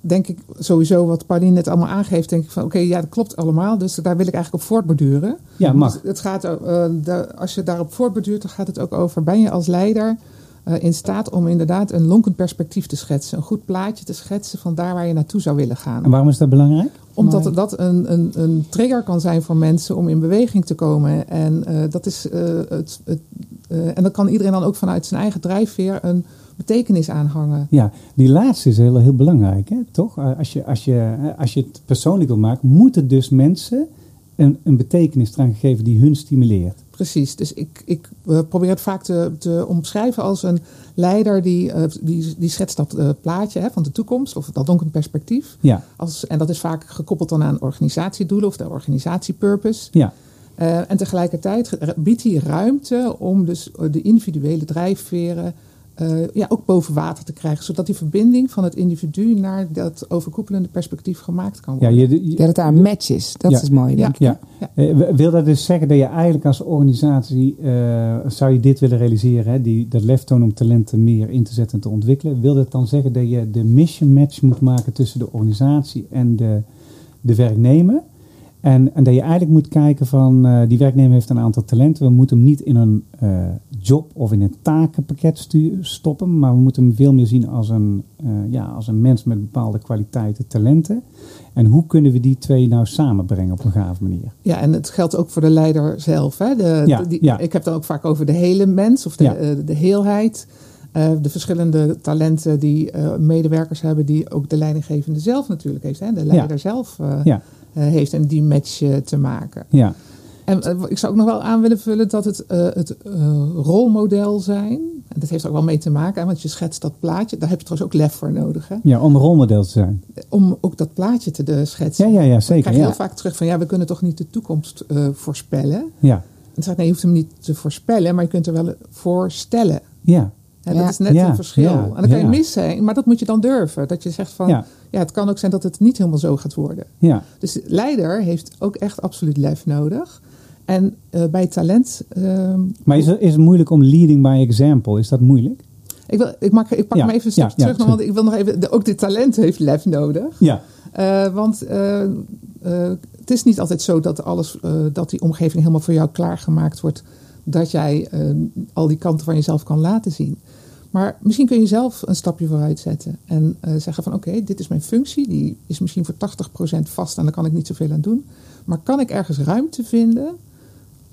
denk ik sowieso wat Pauline net allemaal aangeeft, denk ik van oké, ja, dat klopt allemaal. Dus daar wil ik eigenlijk op voortborduren. Ja, mag. Dus het gaat, eh, de, als je daarop voortborduurt, dan gaat het ook over, ben je als leider eh, in staat om inderdaad een lonkend perspectief te schetsen. Een goed plaatje te schetsen van daar waar je naartoe zou willen gaan. En waarom is dat belangrijk? Omdat Mooi. dat een, een, een trigger kan zijn voor mensen om in beweging te komen. En eh, dat is eh, het. het en dan kan iedereen dan ook vanuit zijn eigen drijfveer een betekenis aanhangen. Ja, die laatste is heel, heel belangrijk, hè? toch? Als je, als, je, als je het persoonlijk wil maken, moeten dus mensen een, een betekenis eraan geven die hun stimuleert. Precies. Dus ik, ik probeer het vaak te, te omschrijven als een leider die, eh, die, die schetst dat eh, plaatje hè, van de toekomst of dat donkere perspectief. Ja, Als, en dat is vaak gekoppeld dan aan organisatiedoelen of de organisatiepurpose. ja, Eh, en tegelijkertijd biedt hij ruimte om dus de individuele drijfveren eh, ja, ook boven water te krijgen. Zodat die verbinding van het individu naar dat overkoepelende perspectief gemaakt kan Ja, worden. je, je- Dat het daar een match is. Dat Ja. is mooi, denk ik. ja. Ja. Eh, wil dat dus zeggen dat je eigenlijk als organisatie, eh, zou je dit willen realiseren, hè? Die, dat leftoon om talenten meer in te zetten en te ontwikkelen. Wil dat dan zeggen dat je de mission match moet maken tussen de organisatie en de, de werknemer? En, en dat je eigenlijk moet kijken van, eh, die werknemer heeft een aantal talenten. We moeten hem niet in een eh, job of in een takenpakket stoppen. Maar we moeten hem veel meer zien als een, eh, ja, als een mens met bepaalde kwaliteiten, talenten. En hoe kunnen we die twee nou samenbrengen op een gave manier? Ja, en het geldt ook voor de leider zelf. Hè? De, Ja, die, ja. Ik heb het ook vaak over de hele mens of de, Ja. eh, de heelheid. Eh, de verschillende talenten die medewerkers hebben, die ook de leidinggevende zelf natuurlijk heeft. Hè? De leider zelf heeft en die match te maken. ja, En eh, ik zou ook nog wel aan willen vullen dat het, eh, het eh, rolmodel zijn. En dat heeft ook wel mee te maken, want je schetst dat plaatje. Daar heb je trouwens ook lef voor nodig. Hè? ja, om een rolmodel te zijn. Om ook dat plaatje te de schetsen. Ja, ja, ja, Ik zeker. krijg Ja, heel vaak terug van ja, we kunnen toch niet de toekomst eh, voorspellen. ja, En dan zeg ik, nee, je hoeft hem niet te voorspellen, maar je kunt er wel voor stellen. ja, Hè, Ja. Dat is net Ja, een verschil. ja, en dan kan je mis zijn, maar dat moet je dan durven. Dat je zegt van, ja. ja, het kan ook zijn dat het niet helemaal zo gaat worden. ja. Dus de leider heeft ook echt absoluut lef nodig. En eh, bij talent, ehm, Maar is het, is het moeilijk om leading by example? Is dat moeilijk? ik, wil, ik, mag, ik pak Ja, hem even een ja, terug, nog, want ik wil nog even, de, ook dit talent heeft lef nodig. Ja, Eh, want eh, het is niet altijd zo dat, alles, dat die omgeving helemaal voor jou klaargemaakt wordt. Dat jij al die kanten van jezelf kan laten zien. Maar misschien kun je zelf een stapje vooruit zetten. En zeggen van oké, dit is mijn functie. Die is misschien voor 80% vast en daar kan ik niet zoveel aan doen. Maar kan ik ergens ruimte vinden?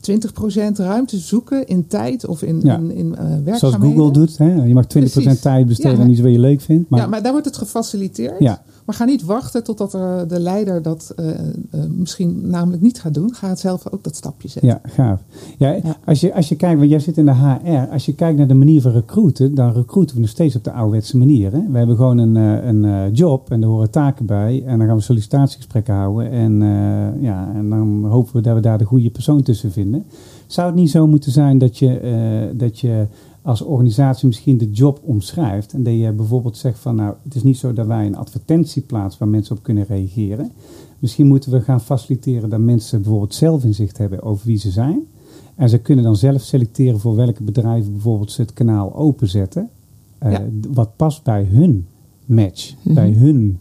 20% ruimte zoeken in tijd of in, Ja. in, in eh, zoals werkzaamheden. Google doet. Hè? Je mag 20% Precies. tijd besteden Ja. aan iets wat je leuk vindt. Maar, ja, maar daar wordt het gefaciliteerd. Ja. Maar ga niet wachten totdat er de leider dat eh, eh, misschien namelijk niet gaat doen. Ga het zelf ook dat stapje zetten. Ja, gaaf. Ja, Ja. Als, je, als je kijkt, want jij zit in de HR. Als je kijkt naar de manier van recruiten, dan recruiten we nog steeds op de ouderwetse manier. Hè? We hebben gewoon een, eh, een eh, job en er horen taken bij. En dan gaan we sollicitatiegesprekken houden. En, eh, ja, en dan hopen we dat we daar de goede persoon tussen vinden. Zou het niet zo moeten zijn dat je, eh, dat je als organisatie misschien de job omschrijft. En dat je bijvoorbeeld zegt van nou, het is niet zo dat wij een advertentie plaatsen waar mensen op kunnen reageren. Misschien moeten we gaan faciliteren dat mensen bijvoorbeeld zelf inzicht hebben over wie ze zijn. En ze kunnen dan zelf selecteren voor welke bedrijven bijvoorbeeld ze het kanaal openzetten. eh, Ja. Wat past bij hun match, Mhm. bij hun.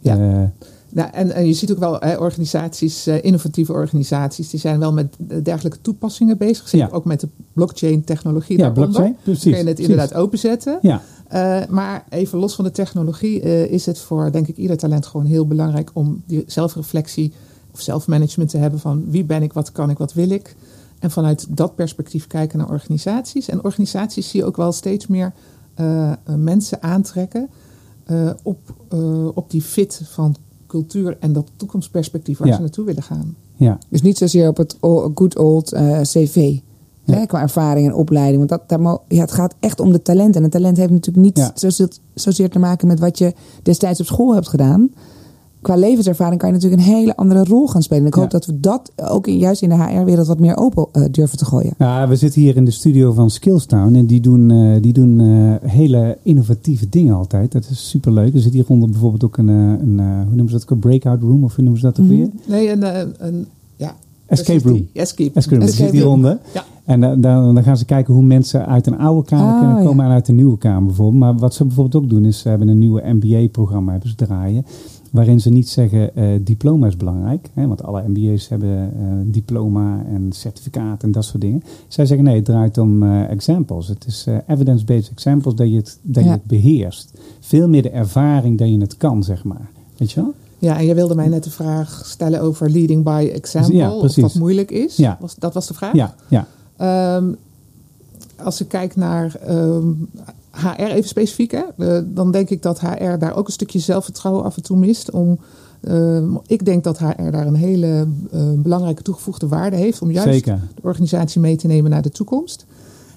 Ja. eh, Nou, en, en je ziet ook wel hè, organisaties, eh, innovatieve organisaties, die zijn wel met dergelijke toepassingen bezig. Zeker Ja. ook met de blockchain technologie ja, blockchain, precies. Kun je het precies. inderdaad openzetten. Ja, Eh, maar even los van de technologie eh, is het voor, denk ik, ieder talent gewoon heel belangrijk om die zelfreflectie of zelfmanagement te hebben van wie ben ik, wat kan ik, wat wil ik. En vanuit dat perspectief kijken naar organisaties. En organisaties zie je ook wel steeds meer mensen aantrekken op, op die fit van cultuur en dat toekomstperspectief waar Ja. ze naartoe willen gaan. ja, Dus niet zozeer op het good old eh, cv. Ja. Hè, qua ervaring en opleiding. Want dat, daar ja, het gaat echt om de talent. En een talent heeft natuurlijk niet Ja. zozeer, zozeer te maken met wat je destijds op school hebt gedaan. Qua levenservaring kan je natuurlijk een hele andere rol gaan spelen. En ik Ja. hoop dat we dat ook in, juist in de HR-wereld wat meer open eh, durven te gooien. Ja, we zitten hier in de studio van Skillstown en die doen, eh, die doen eh, hele innovatieve dingen altijd. Dat is superleuk. Er zit hieronder bijvoorbeeld ook een, eh, een eh, hoe noemen ze dat ook, een breakout room of hoe noemen ze dat ook Mhm. weer? Nee, een, een ja, Escape room. Escape, Escape room. Escape zit hieronder. Ja. En dan, dan, dan gaan ze kijken hoe mensen uit een oude kamer Ah, kunnen ja. komen en uit een nieuwe kamer bijvoorbeeld. Maar wat ze bijvoorbeeld ook doen is, ze hebben een nieuwe MBA-programma hebben ze draaien. Waarin ze niet zeggen eh, diploma is belangrijk. Hè, want alle MBA's hebben eh, diploma en certificaat en dat soort dingen. Zij zeggen nee, het draait om eh, examples. Het is evidence-based examples dat je, het, dat je het beheerst. Veel meer de ervaring dat je het kan, zeg maar. Weet je wel? Ja, en jij wilde mij net de vraag stellen over leading by example. Ja, of precies. dat moeilijk is. Ja. Was, dat was de vraag? Ja, ja, Ehm, als ik kijk naar ehm, HR even specifiek, hè, eh, dan denk ik dat HR daar ook een stukje zelfvertrouwen af en toe mist. Om, ehm, ik denk dat HR daar een hele eh, belangrijke toegevoegde waarde heeft om juist zeker. de organisatie mee te nemen naar de toekomst.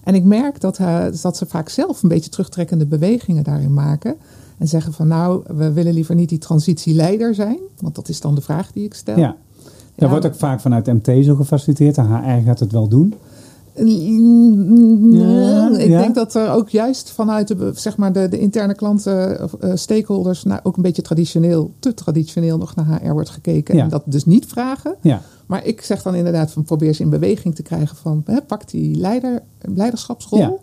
En ik merk dat, eh, dat ze vaak zelf een beetje terugtrekkende bewegingen daarin maken. En zeggen van nou, we willen liever niet die transitieleider zijn. Want dat is dan de vraag die ik stel. Ja. Dat Ja. wordt ook vaak vanuit MT zo gefaciliteerd. De HR gaat het wel doen. Ja, ik ja. denk dat er ook juist vanuit de, zeg maar de, de interne klanten, of, eh, stakeholders, nou, ook een beetje traditioneel, te traditioneel nog naar HR wordt gekeken. Ja. En dat dus niet vragen. Ja, Maar ik zeg dan inderdaad van probeer ze in beweging te krijgen van hè, pak die leider, leiderschapsrol.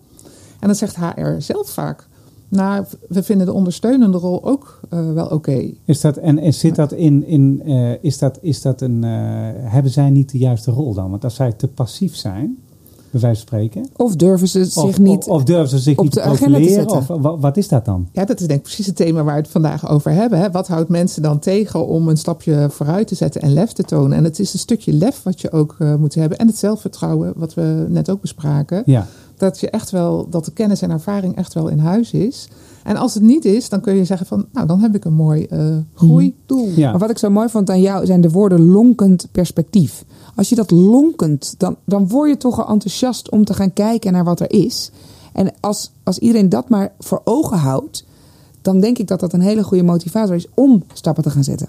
En dan zegt HR zelf vaak, nou we vinden de ondersteunende rol ook eh, wel oké. is dat, en, en zit dat in, in eh, is, dat, is dat een, hebben zij niet de juiste rol dan? Want als zij te passief zijn, bij wijze van spreken, Of durven ze of, zich niet... of, of durven ze zich op niet te de agenda te profileren? Of zetten. wa- wat is dat dan? Ja, dat is denk ik precies het thema waar we het vandaag over hebben. Hè. Wat houdt mensen dan tegen om een stapje vooruit te zetten en lef te tonen? En het is een stukje lef wat je ook eh, moet hebben. En het zelfvertrouwen, wat we net ook bespraken. Ja, Dat je echt wel, dat de kennis en ervaring echt wel in huis is. En als het niet is, dan kun je zeggen van, nou dan heb ik een mooi eh, groeidoel. ja. Maar wat ik zo mooi vond aan jou zijn de woorden lonkend perspectief. Als je dat lonkend, dan, dan word je toch al enthousiast om te gaan kijken naar wat er is. En als, als iedereen dat maar voor ogen houdt, dan denk ik dat dat een hele goede motivator is om stappen te gaan zetten.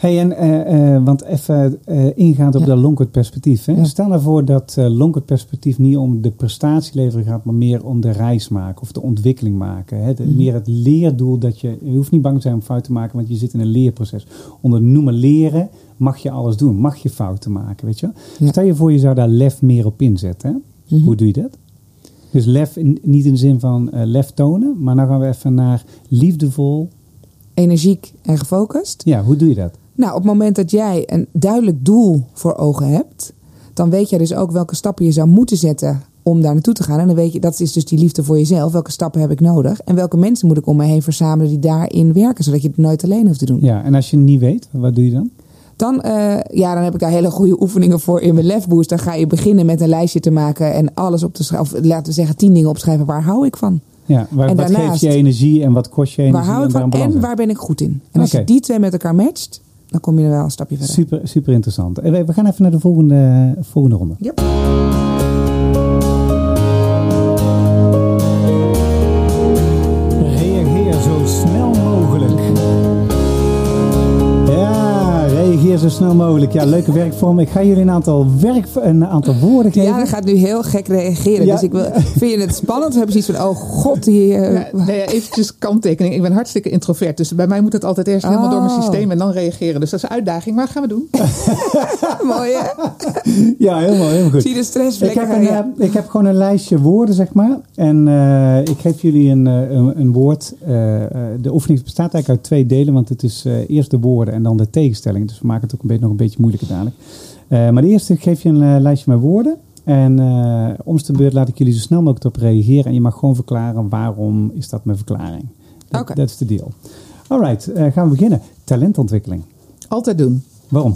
Hey, en, eh, eh, want even eh ingaand op Ja. dat lonkerd perspectief. Hè? Ja. Stel ervoor dat uh, lonkerd perspectief niet om de prestatie leveren gaat, maar meer om de reis maken of de ontwikkeling maken. Hè? De- Mhm. Meer het leerdoel dat je, je hoeft niet bang te zijn om fout te maken, want je zit in een leerproces. Onder noemen leren mag je alles doen, mag je fouten maken, weet je wel? Ja. Stel je voor je zou daar lef meer op inzetten. Hè? Mhm. Hoe doe je dat? Dus lef, in- niet in de zin van lef tonen, maar dan gaan we even naar liefdevol. Energiek en gefocust. Ja, hoe doe je dat? Nou, op het moment dat jij een duidelijk doel voor ogen hebt, dan weet jij dus ook welke stappen je zou moeten zetten om daar naartoe te gaan. En dan weet je, dat is dus die liefde voor jezelf. Welke stappen heb ik nodig? En welke mensen moet ik om me heen verzamelen die daarin werken, zodat je het nooit alleen hoeft te doen. Ja, en als je het niet weet, wat doe je dan? Dan, eh, ja, dan heb ik daar hele goede oefeningen voor in mijn lefboost. Dan ga je beginnen met een lijstje te maken en alles op te schrijven. Of laten we zeggen, tien dingen opschrijven. Waar hou ik van? Ja, waar, En wat daarnaast- geeft je energie en wat kost je energie? Waar hou ik en van en waar ben ik goed in? En als je die twee met elkaar matcht, dan kom je er wel een stapje verder. Super, super interessant. En we, we gaan even naar de volgende, volgende ronde. Yep. Ja, zo snel mogelijk. Ja, leuke werkvorm. Ik ga jullie een aantal, werk, een aantal woorden geven. Diana gaat nu heel gek reageren. Ja. Dus ik wil, vind je het spannend? We hebben zoiets van, oh god, die... eh, Ja, nee, ja, eventjes kanttekening. Ik ben hartstikke introvert. Dus bij mij moet het altijd eerst helemaal door mijn Oh. systeem en dan reageren. Dus dat is een uitdaging. Maar dat gaan we doen. mooi hè? Ja, helemaal, helemaal goed. Zie je de stress Ik heb, een, Ja. eh, ik heb gewoon een lijstje woorden, zeg maar. En eh, ik geef jullie een, een, een woord. Eh, eh, de oefening bestaat eigenlijk uit twee delen. Want het is eh, eerst de woorden en dan de tegenstelling. Dus we maken het ook een beetje, nog een beetje moeilijker dadelijk. Eh, maar de eerste geef je een eh, lijstje met woorden. En eh om de beurt laat ik jullie zo snel mogelijk op reageren. En je mag gewoon verklaren waarom is dat mijn verklaring. Dat, is de deal. Alright, eh, gaan we beginnen. Talentontwikkeling. Altijd doen. Waarom?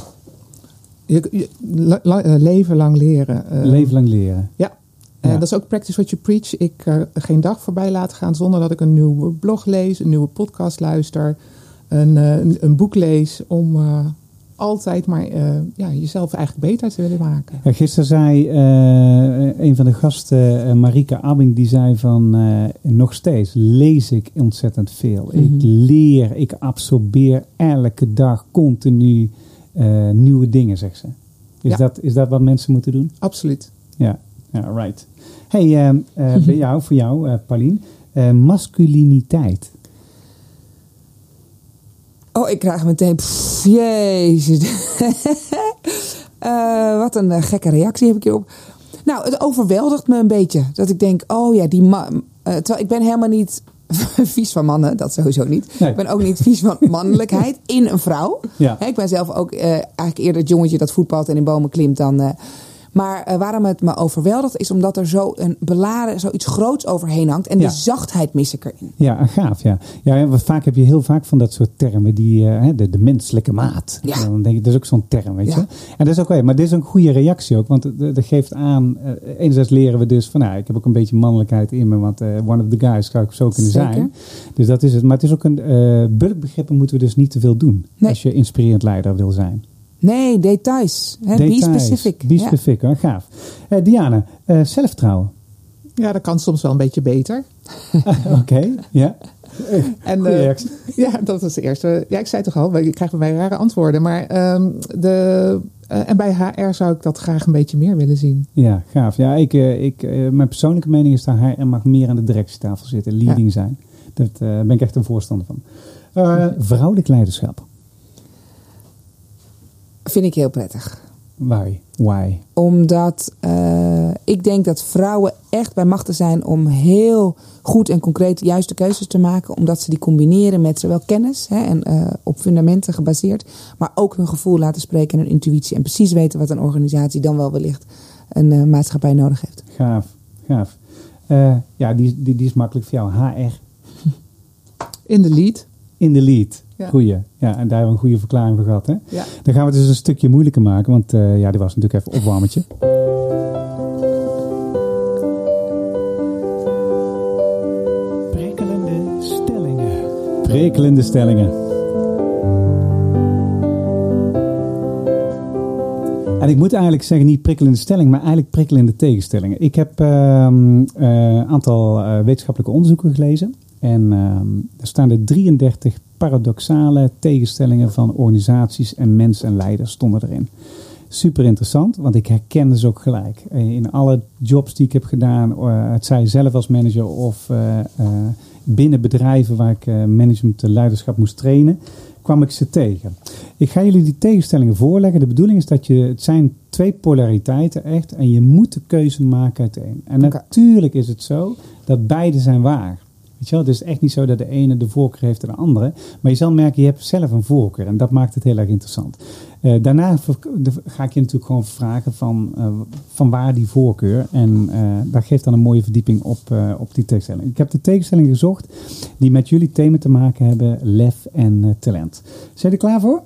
Je, je- la- la- leven lang leren. Leven lang leren. Ja. Ja. dat is ook practice what you preach. Ik uh, geen dag voorbij laat gaan zonder dat ik een nieuwe blog lees, een nieuwe podcast luister, een, uh, een, een, boek lees om uh, altijd maar uh, ja, jezelf eigenlijk beter te willen maken. Ja, gisteren zei uh, een van de gasten, uh, Marika Abbing, die zei van nog steeds lees ik ontzettend veel. Mm -hmm. Ik leer, ik absorbeer elke dag continu nieuwe dingen, zegt ze. Is, ja. dat, is dat wat mensen moeten doen? Absoluut. Ja, ja right. Hey, bij jou, voor jou, Paulien, masculiniteit. Oh, ik krijg meteen. Pff, jezus. uh, wat een uh, gekke reactie heb ik hierop. Nou, het overweldigt me een beetje. Dat ik denk, oh ja, die man. Uh, terwijl ik ben helemaal niet vies van mannen, dat sowieso niet. Nee. Ik ben ook niet vies van mannelijkheid in een vrouw. Ja. He, ik ben zelf ook uh, eigenlijk eerder het jongetje dat voetbalt en in bomen klimt dan. Maar uh, waarom het me overweldigt is omdat er zo een beladen, zoiets groots overheen hangt. En ja. de zachtheid mis ik erin. Ja, gaaf. Ja. ja, want vaak heb je heel vaak van dat soort termen. Die, uh, de, de menselijke maat. Ja. Dan denk ik, dat is ook zo'n term, weet Ja. je. En dat is ook okay, maar dit is een goede reactie ook. Want dat geeft aan, uh, enerzijds leren we dus van, nou, ik heb ook een beetje mannelijkheid in me. Want one of the guys zou ik zo kunnen Zeker. zijn. Dus dat is het. Maar het is ook een, bulkbegrippen moeten we dus niet te veel doen. Nee. Als je inspirerend leider wil zijn. Nee, details. Hè? details. Be specific. Be specific, ja. gaaf. Uh, Diana, uh, zelfvertrouwen. Ja, dat kan soms wel een beetje beter. Oké, okay, ja. En, uh, ja, dat was de eerste. Ja, ik zei toch al, ik krijg bij mij rare antwoorden. Maar um, de, Eh, en bij HR zou ik dat graag een beetje meer willen zien. Ja, gaaf. Ja, ik, eh, ik, eh, mijn persoonlijke mening is dat HR mag meer aan de directietafel zitten, leading zijn. Daar eh, ben ik echt een voorstander van. Eh, vrouwelijk leiderschap. Vind ik heel prettig. Why? Why? Omdat eh, ik denk dat vrouwen echt bij machten zijn om heel goed en concreet de juiste keuzes te maken. Omdat ze die combineren met zowel kennis hè, en eh, op fundamenten gebaseerd. Maar ook hun gevoel laten spreken en hun intuïtie. En precies weten wat een organisatie dan wel wellicht een eh, maatschappij nodig heeft. Gaaf, gaaf. Eh, ja, die, die, die is makkelijk voor jou. HR In de lead. in de lead. Ja. Goeie. Ja, en daar hebben we een goede verklaring voor gehad. Hè? Ja. Dan gaan we het dus een stukje moeilijker maken, want eh, ja, dit was natuurlijk even opwarmetje. Prikkelende stellingen. Prikkelende stellingen. En ik moet eigenlijk zeggen, niet prikkelende stelling, maar eigenlijk prikkelende tegenstellingen. Ik heb een aantal eh, wetenschappelijke onderzoeken gelezen. En ehm, er staan er 33 paradoxale tegenstellingen van organisaties en mensen en leiders stonden erin. Super interessant, want ik herken ze ook gelijk. Eh, In alle jobs die ik heb gedaan, eh, het zij zelf als manager of eh, binnen bedrijven waar ik management en leiderschap moest trainen, kwam ik ze tegen. Ik ga jullie die tegenstellingen voorleggen. De bedoeling is dat je, het zijn twee polariteiten echt, en je moet de keuze maken uit één. En natuurlijk is het zo dat beide zijn waar. Weet je wel, het is echt niet zo dat de ene de voorkeur heeft en de andere. Maar je zal merken, je hebt zelf een voorkeur. En dat maakt het heel erg interessant. Eh, daarna ga ik je natuurlijk gewoon vragen van, eh, van waar die voorkeur. En eh dat geeft dan een mooie verdieping op, op die tegenstelling. Ik heb de tegenstelling gezocht die met jullie thema te maken hebben. Lef en talent. Zijn je er klaar voor?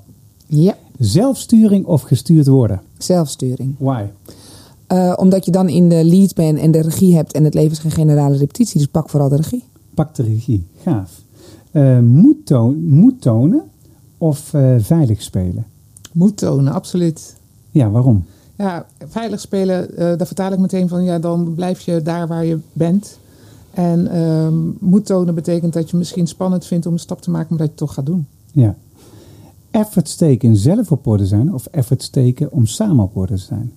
Ja, Zelfsturing of gestuurd worden? zelfsturing. Why? Omdat je dan in de lead bent en de regie hebt en het leven is geen generale repetitie. Dus pak vooral de regie. Pak de regie. Gaaf. Eh, moed, moed tonen of eh, veilig spelen? Moet tonen, absoluut. Ja, waarom? Ja, veilig spelen, eh daar vertaal ik meteen van, ja, dan blijf je daar waar je bent. En ehm moet tonen betekent dat je misschien spannend vindt om een stap te maken, maar dat je het toch gaat doen. Ja. Effort steken in zelf op orde zijn of effort steken om samen op orde te zijn?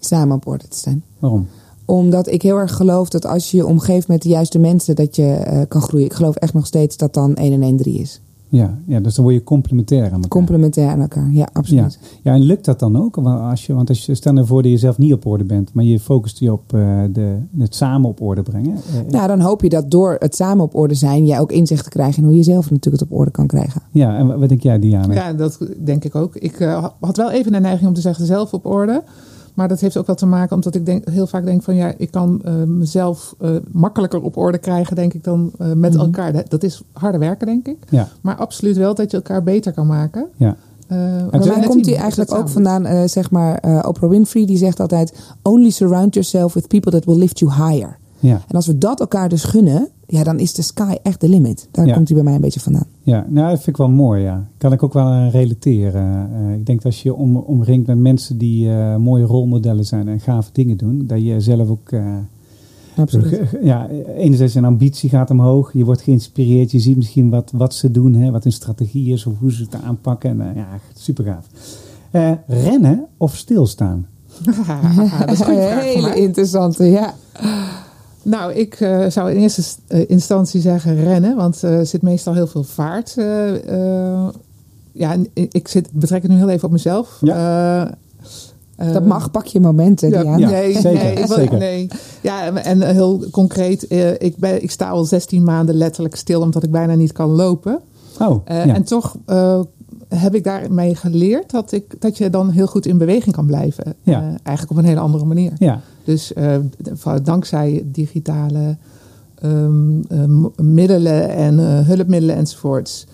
Samen op orde te zijn. Waarom? Omdat ik heel erg geloof dat als je je omgeeft met de juiste mensen, dat je eh, kan groeien. Ik geloof echt nog steeds dat dan 1 en 1 3 is. Ja, ja, dus dan word je complementair aan elkaar. Complementair aan elkaar. Ja, absoluut. ja, en lukt dat dan ook? Want als je, want als je stel ervoor dat je zelf niet op orde bent, maar je focust je op eh, de, het samen op orde brengen. eh, Nou, dan hoop je dat door het samen op orde zijn, jij ook inzicht krijgt in hoe je zelf natuurlijk het op orde kan krijgen. ja, en wat denk jij, Diana? Ja, dat denk ik ook. Ik had wel even de neiging om te zeggen zelf op orde. Maar dat heeft ook wel te maken omdat ik denk, heel vaak denk van ja, ik kan eh, mezelf eh, makkelijker op orde krijgen, denk ik, dan eh, met Mhm. elkaar. Dat- Dat is harder werken, denk ik. Ja, Maar absoluut wel dat je elkaar beter kan maken. ja. En met komt hij eigenlijk ook vandaan, zeg maar, Oprah Winfrey, die zegt altijd: Only surround yourself with people that will lift you higher. Ja. En als we dat elkaar dus gunnen, ja, dan is de sky echt de limit. Daar Ja. komt hij bij mij een beetje vandaan. Ja, nou, dat vind ik wel mooi, ja. Kan ik ook wel aan relateren. Eh, ik denk dat als je om, omringt met mensen die eh, mooie rolmodellen zijn en gave dingen doen, dat je zelf ook, eh, Absoluut. ja, enerzijds een ambitie gaat omhoog. Je wordt geïnspireerd, je ziet misschien wat, wat ze doen, hè, wat hun strategie is of hoe ze het aanpakken. En, eh, ja, super gaaf. Eh, rennen of stilstaan? dat is een Hele interessante, ja. Nou, ik eh, zou in eerste st- eh, instantie zeggen rennen, want eh, er zit meestal heel veel vaart. eh, eh, ja, ik zit, betrek het nu heel even op mezelf. Eh, eh, Dat mag, pak je momenten, Ja. Ja, nee, zeker, nee, ik wil- zeker. nee. Ja, en heel concreet, eh, ik, ben, ik sta al 16 maanden letterlijk stil omdat ik bijna niet kan lopen. Oh, Eh, ja. En toch eh, heb ik daarmee geleerd dat, ik, dat je dan heel goed in beweging kan blijven. Ja. Eh, eigenlijk op een hele andere manier. ja, Dus eh, dankzij digitale ehm, eh, middelen en hulpmiddelen enzovoorts.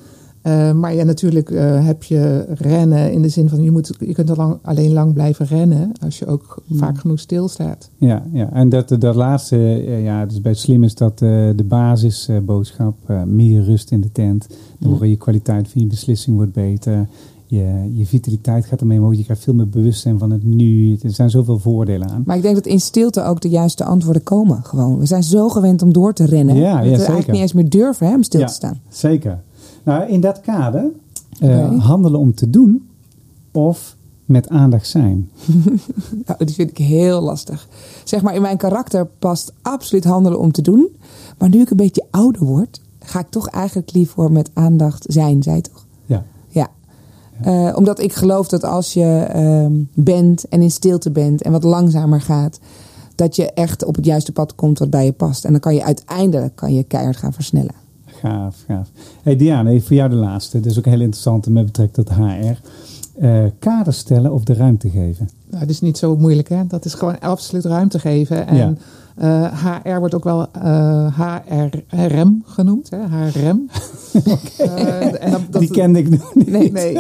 Eh, maar ja, natuurlijk eh, heb je rennen in de zin van je, moet, je kunt al lang, alleen lang blijven rennen als je ook vaak genoeg stilstaat. Ja, ja. en dat, dat laatste, eh, ja, dus bij het slim is dat eh, de basisboodschap, meer rust in de tent, door je kwaliteit van je beslissing wordt beter, je, je vitaliteit gaat ermee omhoog, je krijgt veel meer bewustzijn van het nu, er zijn zoveel voordelen aan. Maar ik denk dat in stilte ook de juiste antwoorden komen. Gewoon. We zijn zo gewend om door te rennen. Ja, ja, dat we zeker. eigenlijk niet eens meer durven hè, om stil Ja. te staan. Zeker. Nou, in dat kader, eh, handelen om te doen of met aandacht zijn? Nou, die vind ik heel lastig. Zeg maar, in mijn karakter past absoluut handelen om te doen. Maar nu ik een beetje ouder word, ga ik toch eigenlijk liever met aandacht zijn, zei je toch? Ja. Ja. Eh, omdat ik geloof dat als je ehm, bent en in stilte bent en wat langzamer gaat, dat je echt op het juiste pad komt wat bij je past. En dan kan je uiteindelijk kan je keihard gaan versnellen. Gaaf, gaaf. Hey Diana, even voor jou de laatste. Dat is ook heel interessant met betrekking tot HR. Eh kaders stellen of de ruimte geven. Nou, dat is niet zo moeilijk, hè? Dat is gewoon absoluut ruimte geven. En Ja. eh, HR wordt ook wel eh HRM genoemd, hè? HRM. En dat, dat, Die kende ik nog niet. Nee, nee,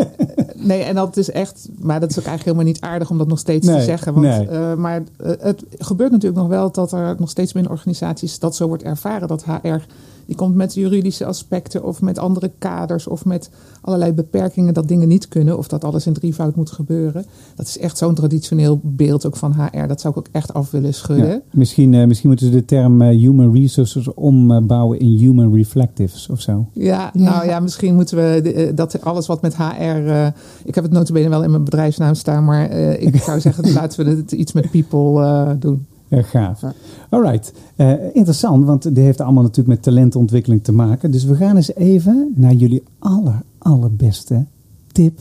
nee, en dat is echt, maar dat is ook eigenlijk helemaal niet aardig om dat nog steeds Nee, te zeggen. Want, nee. maar het gebeurt natuurlijk nog wel dat er nog steeds binnen organisaties dat zo wordt ervaren. Dat HR, die komt met juridische aspecten of met andere kaders of met allerlei beperkingen dat dingen niet kunnen. Of dat alles in drievoud moet gebeuren. Dat is echt zo'n traditioneel beeld ook van HR. Dat zou ik ook echt af willen schudden. Ja, misschien, eh, misschien moeten ze de term eh, human resources ombouwen in human reflectives of zo. Ja, Ja. nou ja, misschien moeten we de- eh, dat alles wat met HR. eh, ik heb het notabene wel in mijn bedrijfsnaam staan, maar eh, ik zou zeggen, laten we het iets met people eh, doen. Ja, gaaf. Ja. Alright. Eh, interessant, want dit heeft allemaal natuurlijk met talentontwikkeling te maken. Dus we gaan eens even naar jullie aller, allerbeste tip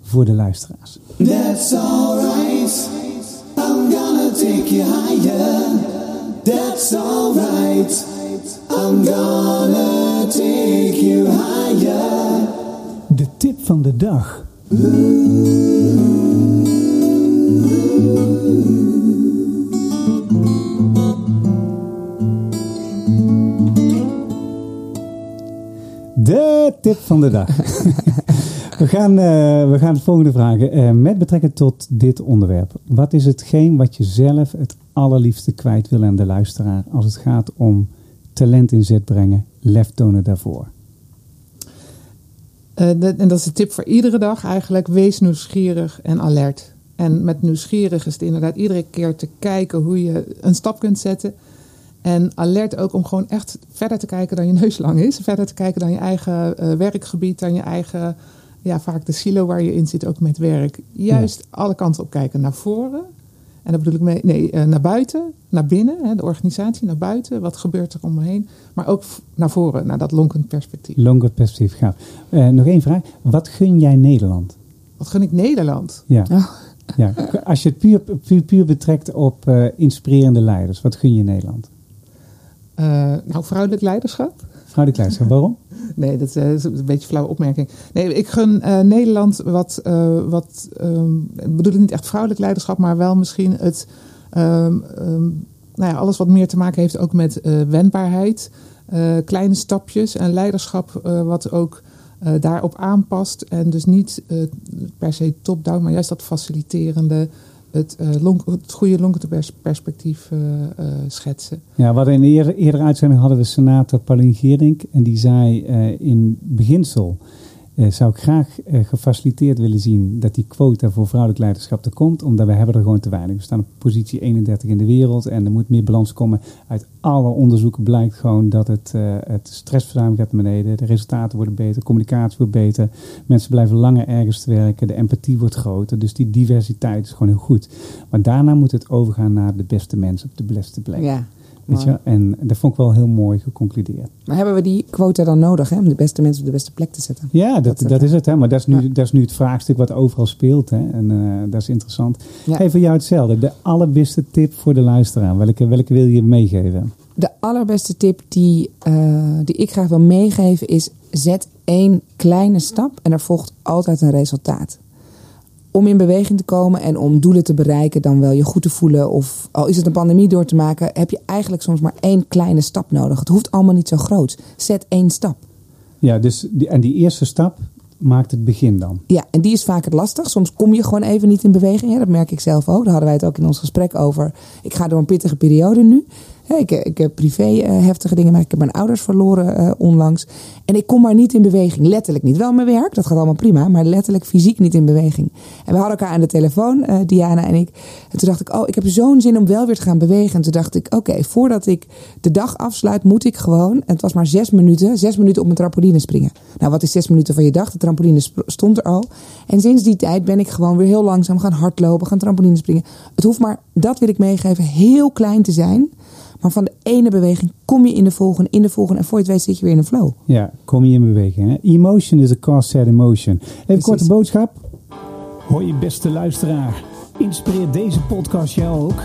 voor de luisteraars. That's alright. I'm gonna take you higher. That's alright. I'm gonna take you higher. De tip van de dag. De tip van de dag. we, gaan, eh, we gaan het volgende vragen. Eh, met betrekking tot dit onderwerp. Wat is hetgeen wat je zelf het allerliefste kwijt wil aan de luisteraar als het gaat om talent in zet brengen, lef tonen daarvoor? Eh, de- en dat is de tip voor iedere dag eigenlijk. Wees nieuwsgierig en alert. En met nieuwsgierig is het inderdaad iedere keer te kijken hoe je een stap kunt zetten. En alert ook om gewoon echt verder te kijken dan je neus lang is. Verder te kijken dan je eigen eh, werkgebied, dan je eigen, ja, vaak de silo waar je in zit ook met werk. Juist alle kanten op kijken. Naar voren. En daar bedoel ik mee, nee, eh, naar buiten, naar binnen, hè, de organisatie, naar buiten. Wat gebeurt er om me heen? Maar ook naar voren, naar dat lonkend perspectief. Longer perspectief gaaf. Eh, nog één vraag. Wat gun jij Nederland? Wat gun ik Nederland? Ja. Oh. ja. Als je het puur, puur, puur betrekt op eh, inspirerende leiders, wat gun je Nederland? Eh, nou, vrouwelijk leiderschap? De Kleister, waarom? Nee, dat eh, is een beetje een flauwe opmerking. Nee, ik gun eh, Nederland wat, eh, wat ehm, bedoel ik niet echt vrouwelijk leiderschap, maar wel misschien het, ehm, ehm, nou ja, alles wat meer te maken heeft ook met wendbaarheid, kleine stapjes en leiderschap wat ook daarop aanpast. En dus niet per se top-down, maar juist dat faciliterende, het, eh, het goede lonkende pers- perspectief eh, eh, schetsen. Ja, hadden in een eerder, uitzending hadden we senator Paulien Geerdink. En die zei in beginsel eh, zou ik graag eh, gefaciliteerd willen zien dat die quota voor vrouwelijk leiderschap er komt. Omdat we hebben er gewoon te weinig. We staan op positie 31 in de wereld en er moet meer balans komen. Uit alle onderzoeken blijkt gewoon dat het, eh het stressverzuim gaat naar beneden. De resultaten worden beter, communicatie wordt beter. Mensen blijven langer ergens werken. De empathie wordt groter. Dus die diversiteit is gewoon heel goed. Maar daarna moet het overgaan naar de beste mensen op de beste plek. Ja. Weet je? En dat vond ik wel heel mooi geconcludeerd. Maar hebben we die quota dan nodig hè, om de beste mensen op de beste plek te zetten? Ja, dat, Dat- dat, is het. Hè? Maar dat is, nu, Ja. dat is nu het vraagstuk wat overal speelt. Hè? En eh, dat is interessant. Ja. Hey, voor jou hetzelfde. De allerbeste tip voor de luisteraar. Welke, welke wil je meegeven? De allerbeste tip die, eh, die ik graag wil meegeven is: zet één kleine stap en er volgt altijd een resultaat. Om in beweging te komen en om doelen te bereiken, dan wel je goed te voelen of al is het een pandemie door te maken, heb je eigenlijk soms maar één kleine stap nodig. Het hoeft allemaal niet zo groot. Zet één stap. Ja, dus die, en die eerste stap maakt het begin dan. Ja, en die is vaak het lastig. Soms kom je gewoon even niet in beweging. Ja, dat merk ik zelf ook. Daar hadden wij het ook in ons gesprek over. Ik ga door een pittige periode nu. Ik, heb privé eh, heftige dingen, maar ik heb mijn ouders verloren eh, onlangs. En ik kom maar niet in beweging. Letterlijk niet. Wel mijn werk, dat gaat allemaal prima. Maar letterlijk fysiek niet in beweging. En we hadden elkaar aan de telefoon, eh, Diana en ik. En toen dacht ik, oh, ik heb zo'n zin om wel weer te gaan bewegen. En toen dacht ik, oké, voordat ik de dag afsluit, moet ik gewoon... En het was maar zes minuten, zes minuten op een trampoline springen. Nou, wat is zes minuten van je dag? De trampoline stond er al. En sinds die tijd ben ik gewoon weer heel langzaam gaan hardlopen, gaan trampoline springen. Het hoeft maar, dat wil ik meegeven, heel klein te zijn. Maar van de ene beweging kom je in de volgende, in de volgende. En voor je het weet zit je weer in een flow. Ja, kom je in beweging. Hè? Emotion is a cause set emotion. Even Precies. korte boodschap. Hoi je beste luisteraar. Inspireert deze podcast jou ook?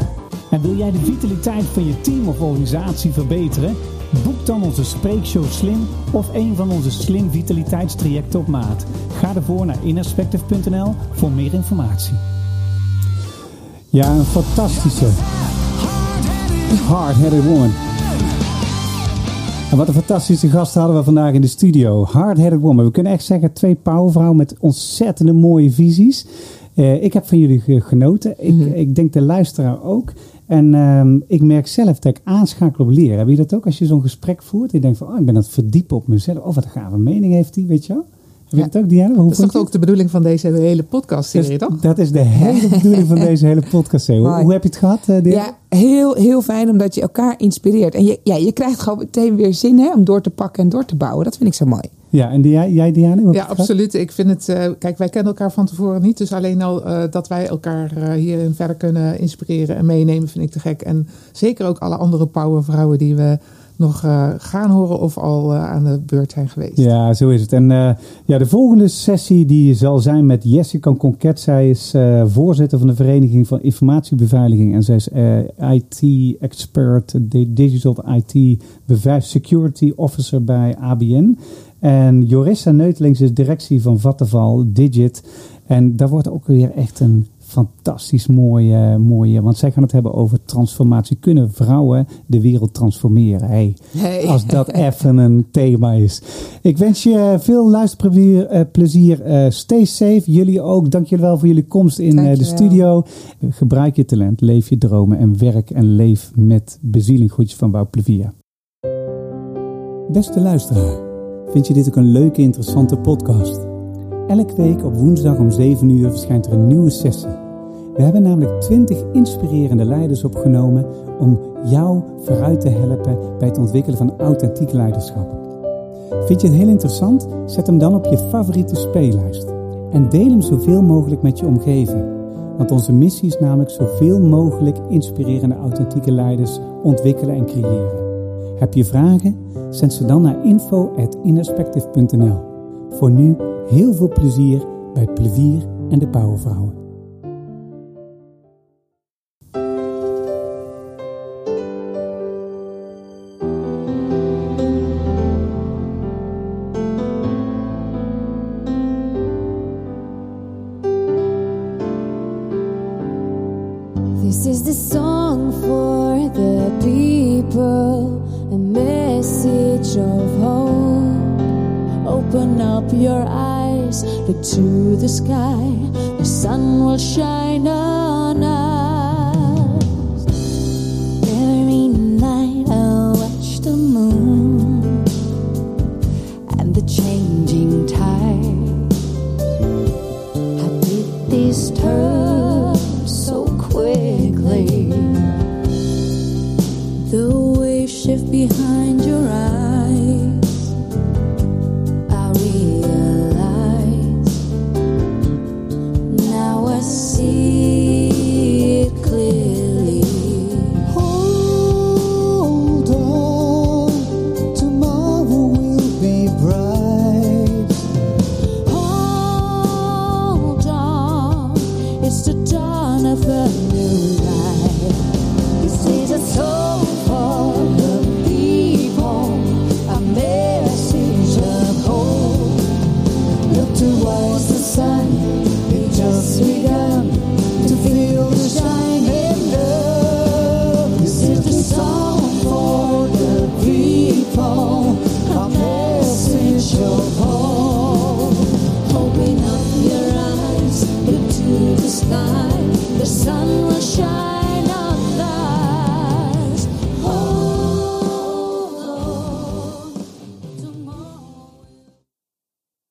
En wil jij de vitaliteit van je team of organisatie verbeteren? Boek dan onze Spreekshow Slim of een van onze Slim Vitaliteitstrajecten op maat. Ga ervoor naar innerspective.nl voor meer informatie. Ja, een fantastische hard-headed woman. En wat een fantastische gast hadden we vandaag in de studio. Hard-headed woman. We kunnen echt zeggen twee powervrouwen met ontzettende mooie visies. Eh, ik heb van jullie ge- genoten. Ik, ik denk de luisteraar ook. En ehm, ik merk zelf dat ik aanschakel op leren. Heb je dat ook als je zo'n gesprek voert? Je denkt van, oh, ik ben aan het verdiepen op mezelf. Oh, wat een gave mening heeft hij, weet je wel? Heb je ook, Diana? Hoe Dat is toch ook de bedoeling van deze hele podcast-serie, toch? Dat is de hele bedoeling van deze hele podcast. Hoe, hoe heb je het gehad, eh, Diana? Ja, heel, heel fijn omdat je elkaar inspireert. En je, ja, je krijgt gewoon meteen weer zin hè, om door te pakken en door te bouwen. Dat vind ik zo mooi. Ja, en die, jij, jij, Diana? Ja, absoluut. Ik vind het. eh, kijk, wij kennen elkaar van tevoren niet. Dus alleen al eh, dat wij elkaar eh, hierin verder kunnen inspireren en meenemen, vind ik te gek. En zeker ook alle andere powervrouwen die we nog eh, gaan horen of al eh, aan de beurt zijn geweest. Ja, zo is het. En eh, ja, de volgende sessie die zal zijn met Jessica Conquet. Zij is voorzitter van de Vereniging van Informatiebeveiliging. En zij is IT-expert, di- Digital IT Security Officer bij ABN. En Jorissa Neutelings is directie van Vattenval Digit. En daar wordt ook weer echt een fantastisch mooie, mooie... Want zij gaan het hebben over transformatie. Kunnen vrouwen de wereld transformeren? Hey, Hey. als dat even een thema is. Ik wens je veel luisterplezier. eh, plezier. Eh, stay safe. Jullie ook. Dank jullie wel voor jullie komst in eh, de studio. Gebruik je talent. Leef je dromen. En werk en leef met bezieling. Groetjes van Wout Plevia. Beste luisteraar. Vind je dit ook een leuke, interessante podcast? Elke week op woensdag om 7 uur verschijnt er een nieuwe sessie. We hebben namelijk 20 inspirerende leiders opgenomen om jou vooruit te helpen bij het ontwikkelen van authentiek leiderschap. Vind je het heel interessant? Zet hem dan op je favoriete speellijst. En deel hem zoveel mogelijk met je omgeving. Want onze missie is namelijk zoveel mogelijk inspirerende authentieke leiders ontwikkelen en creëren. Heb je vragen? Zend ze dan naar info.innerspective.nl. Voor nu heel veel plezier bij Plevier en de Powervrouwen. This is the song for the people, a message of hope. Open up your eyes, look to the sky, the sun will shine on us.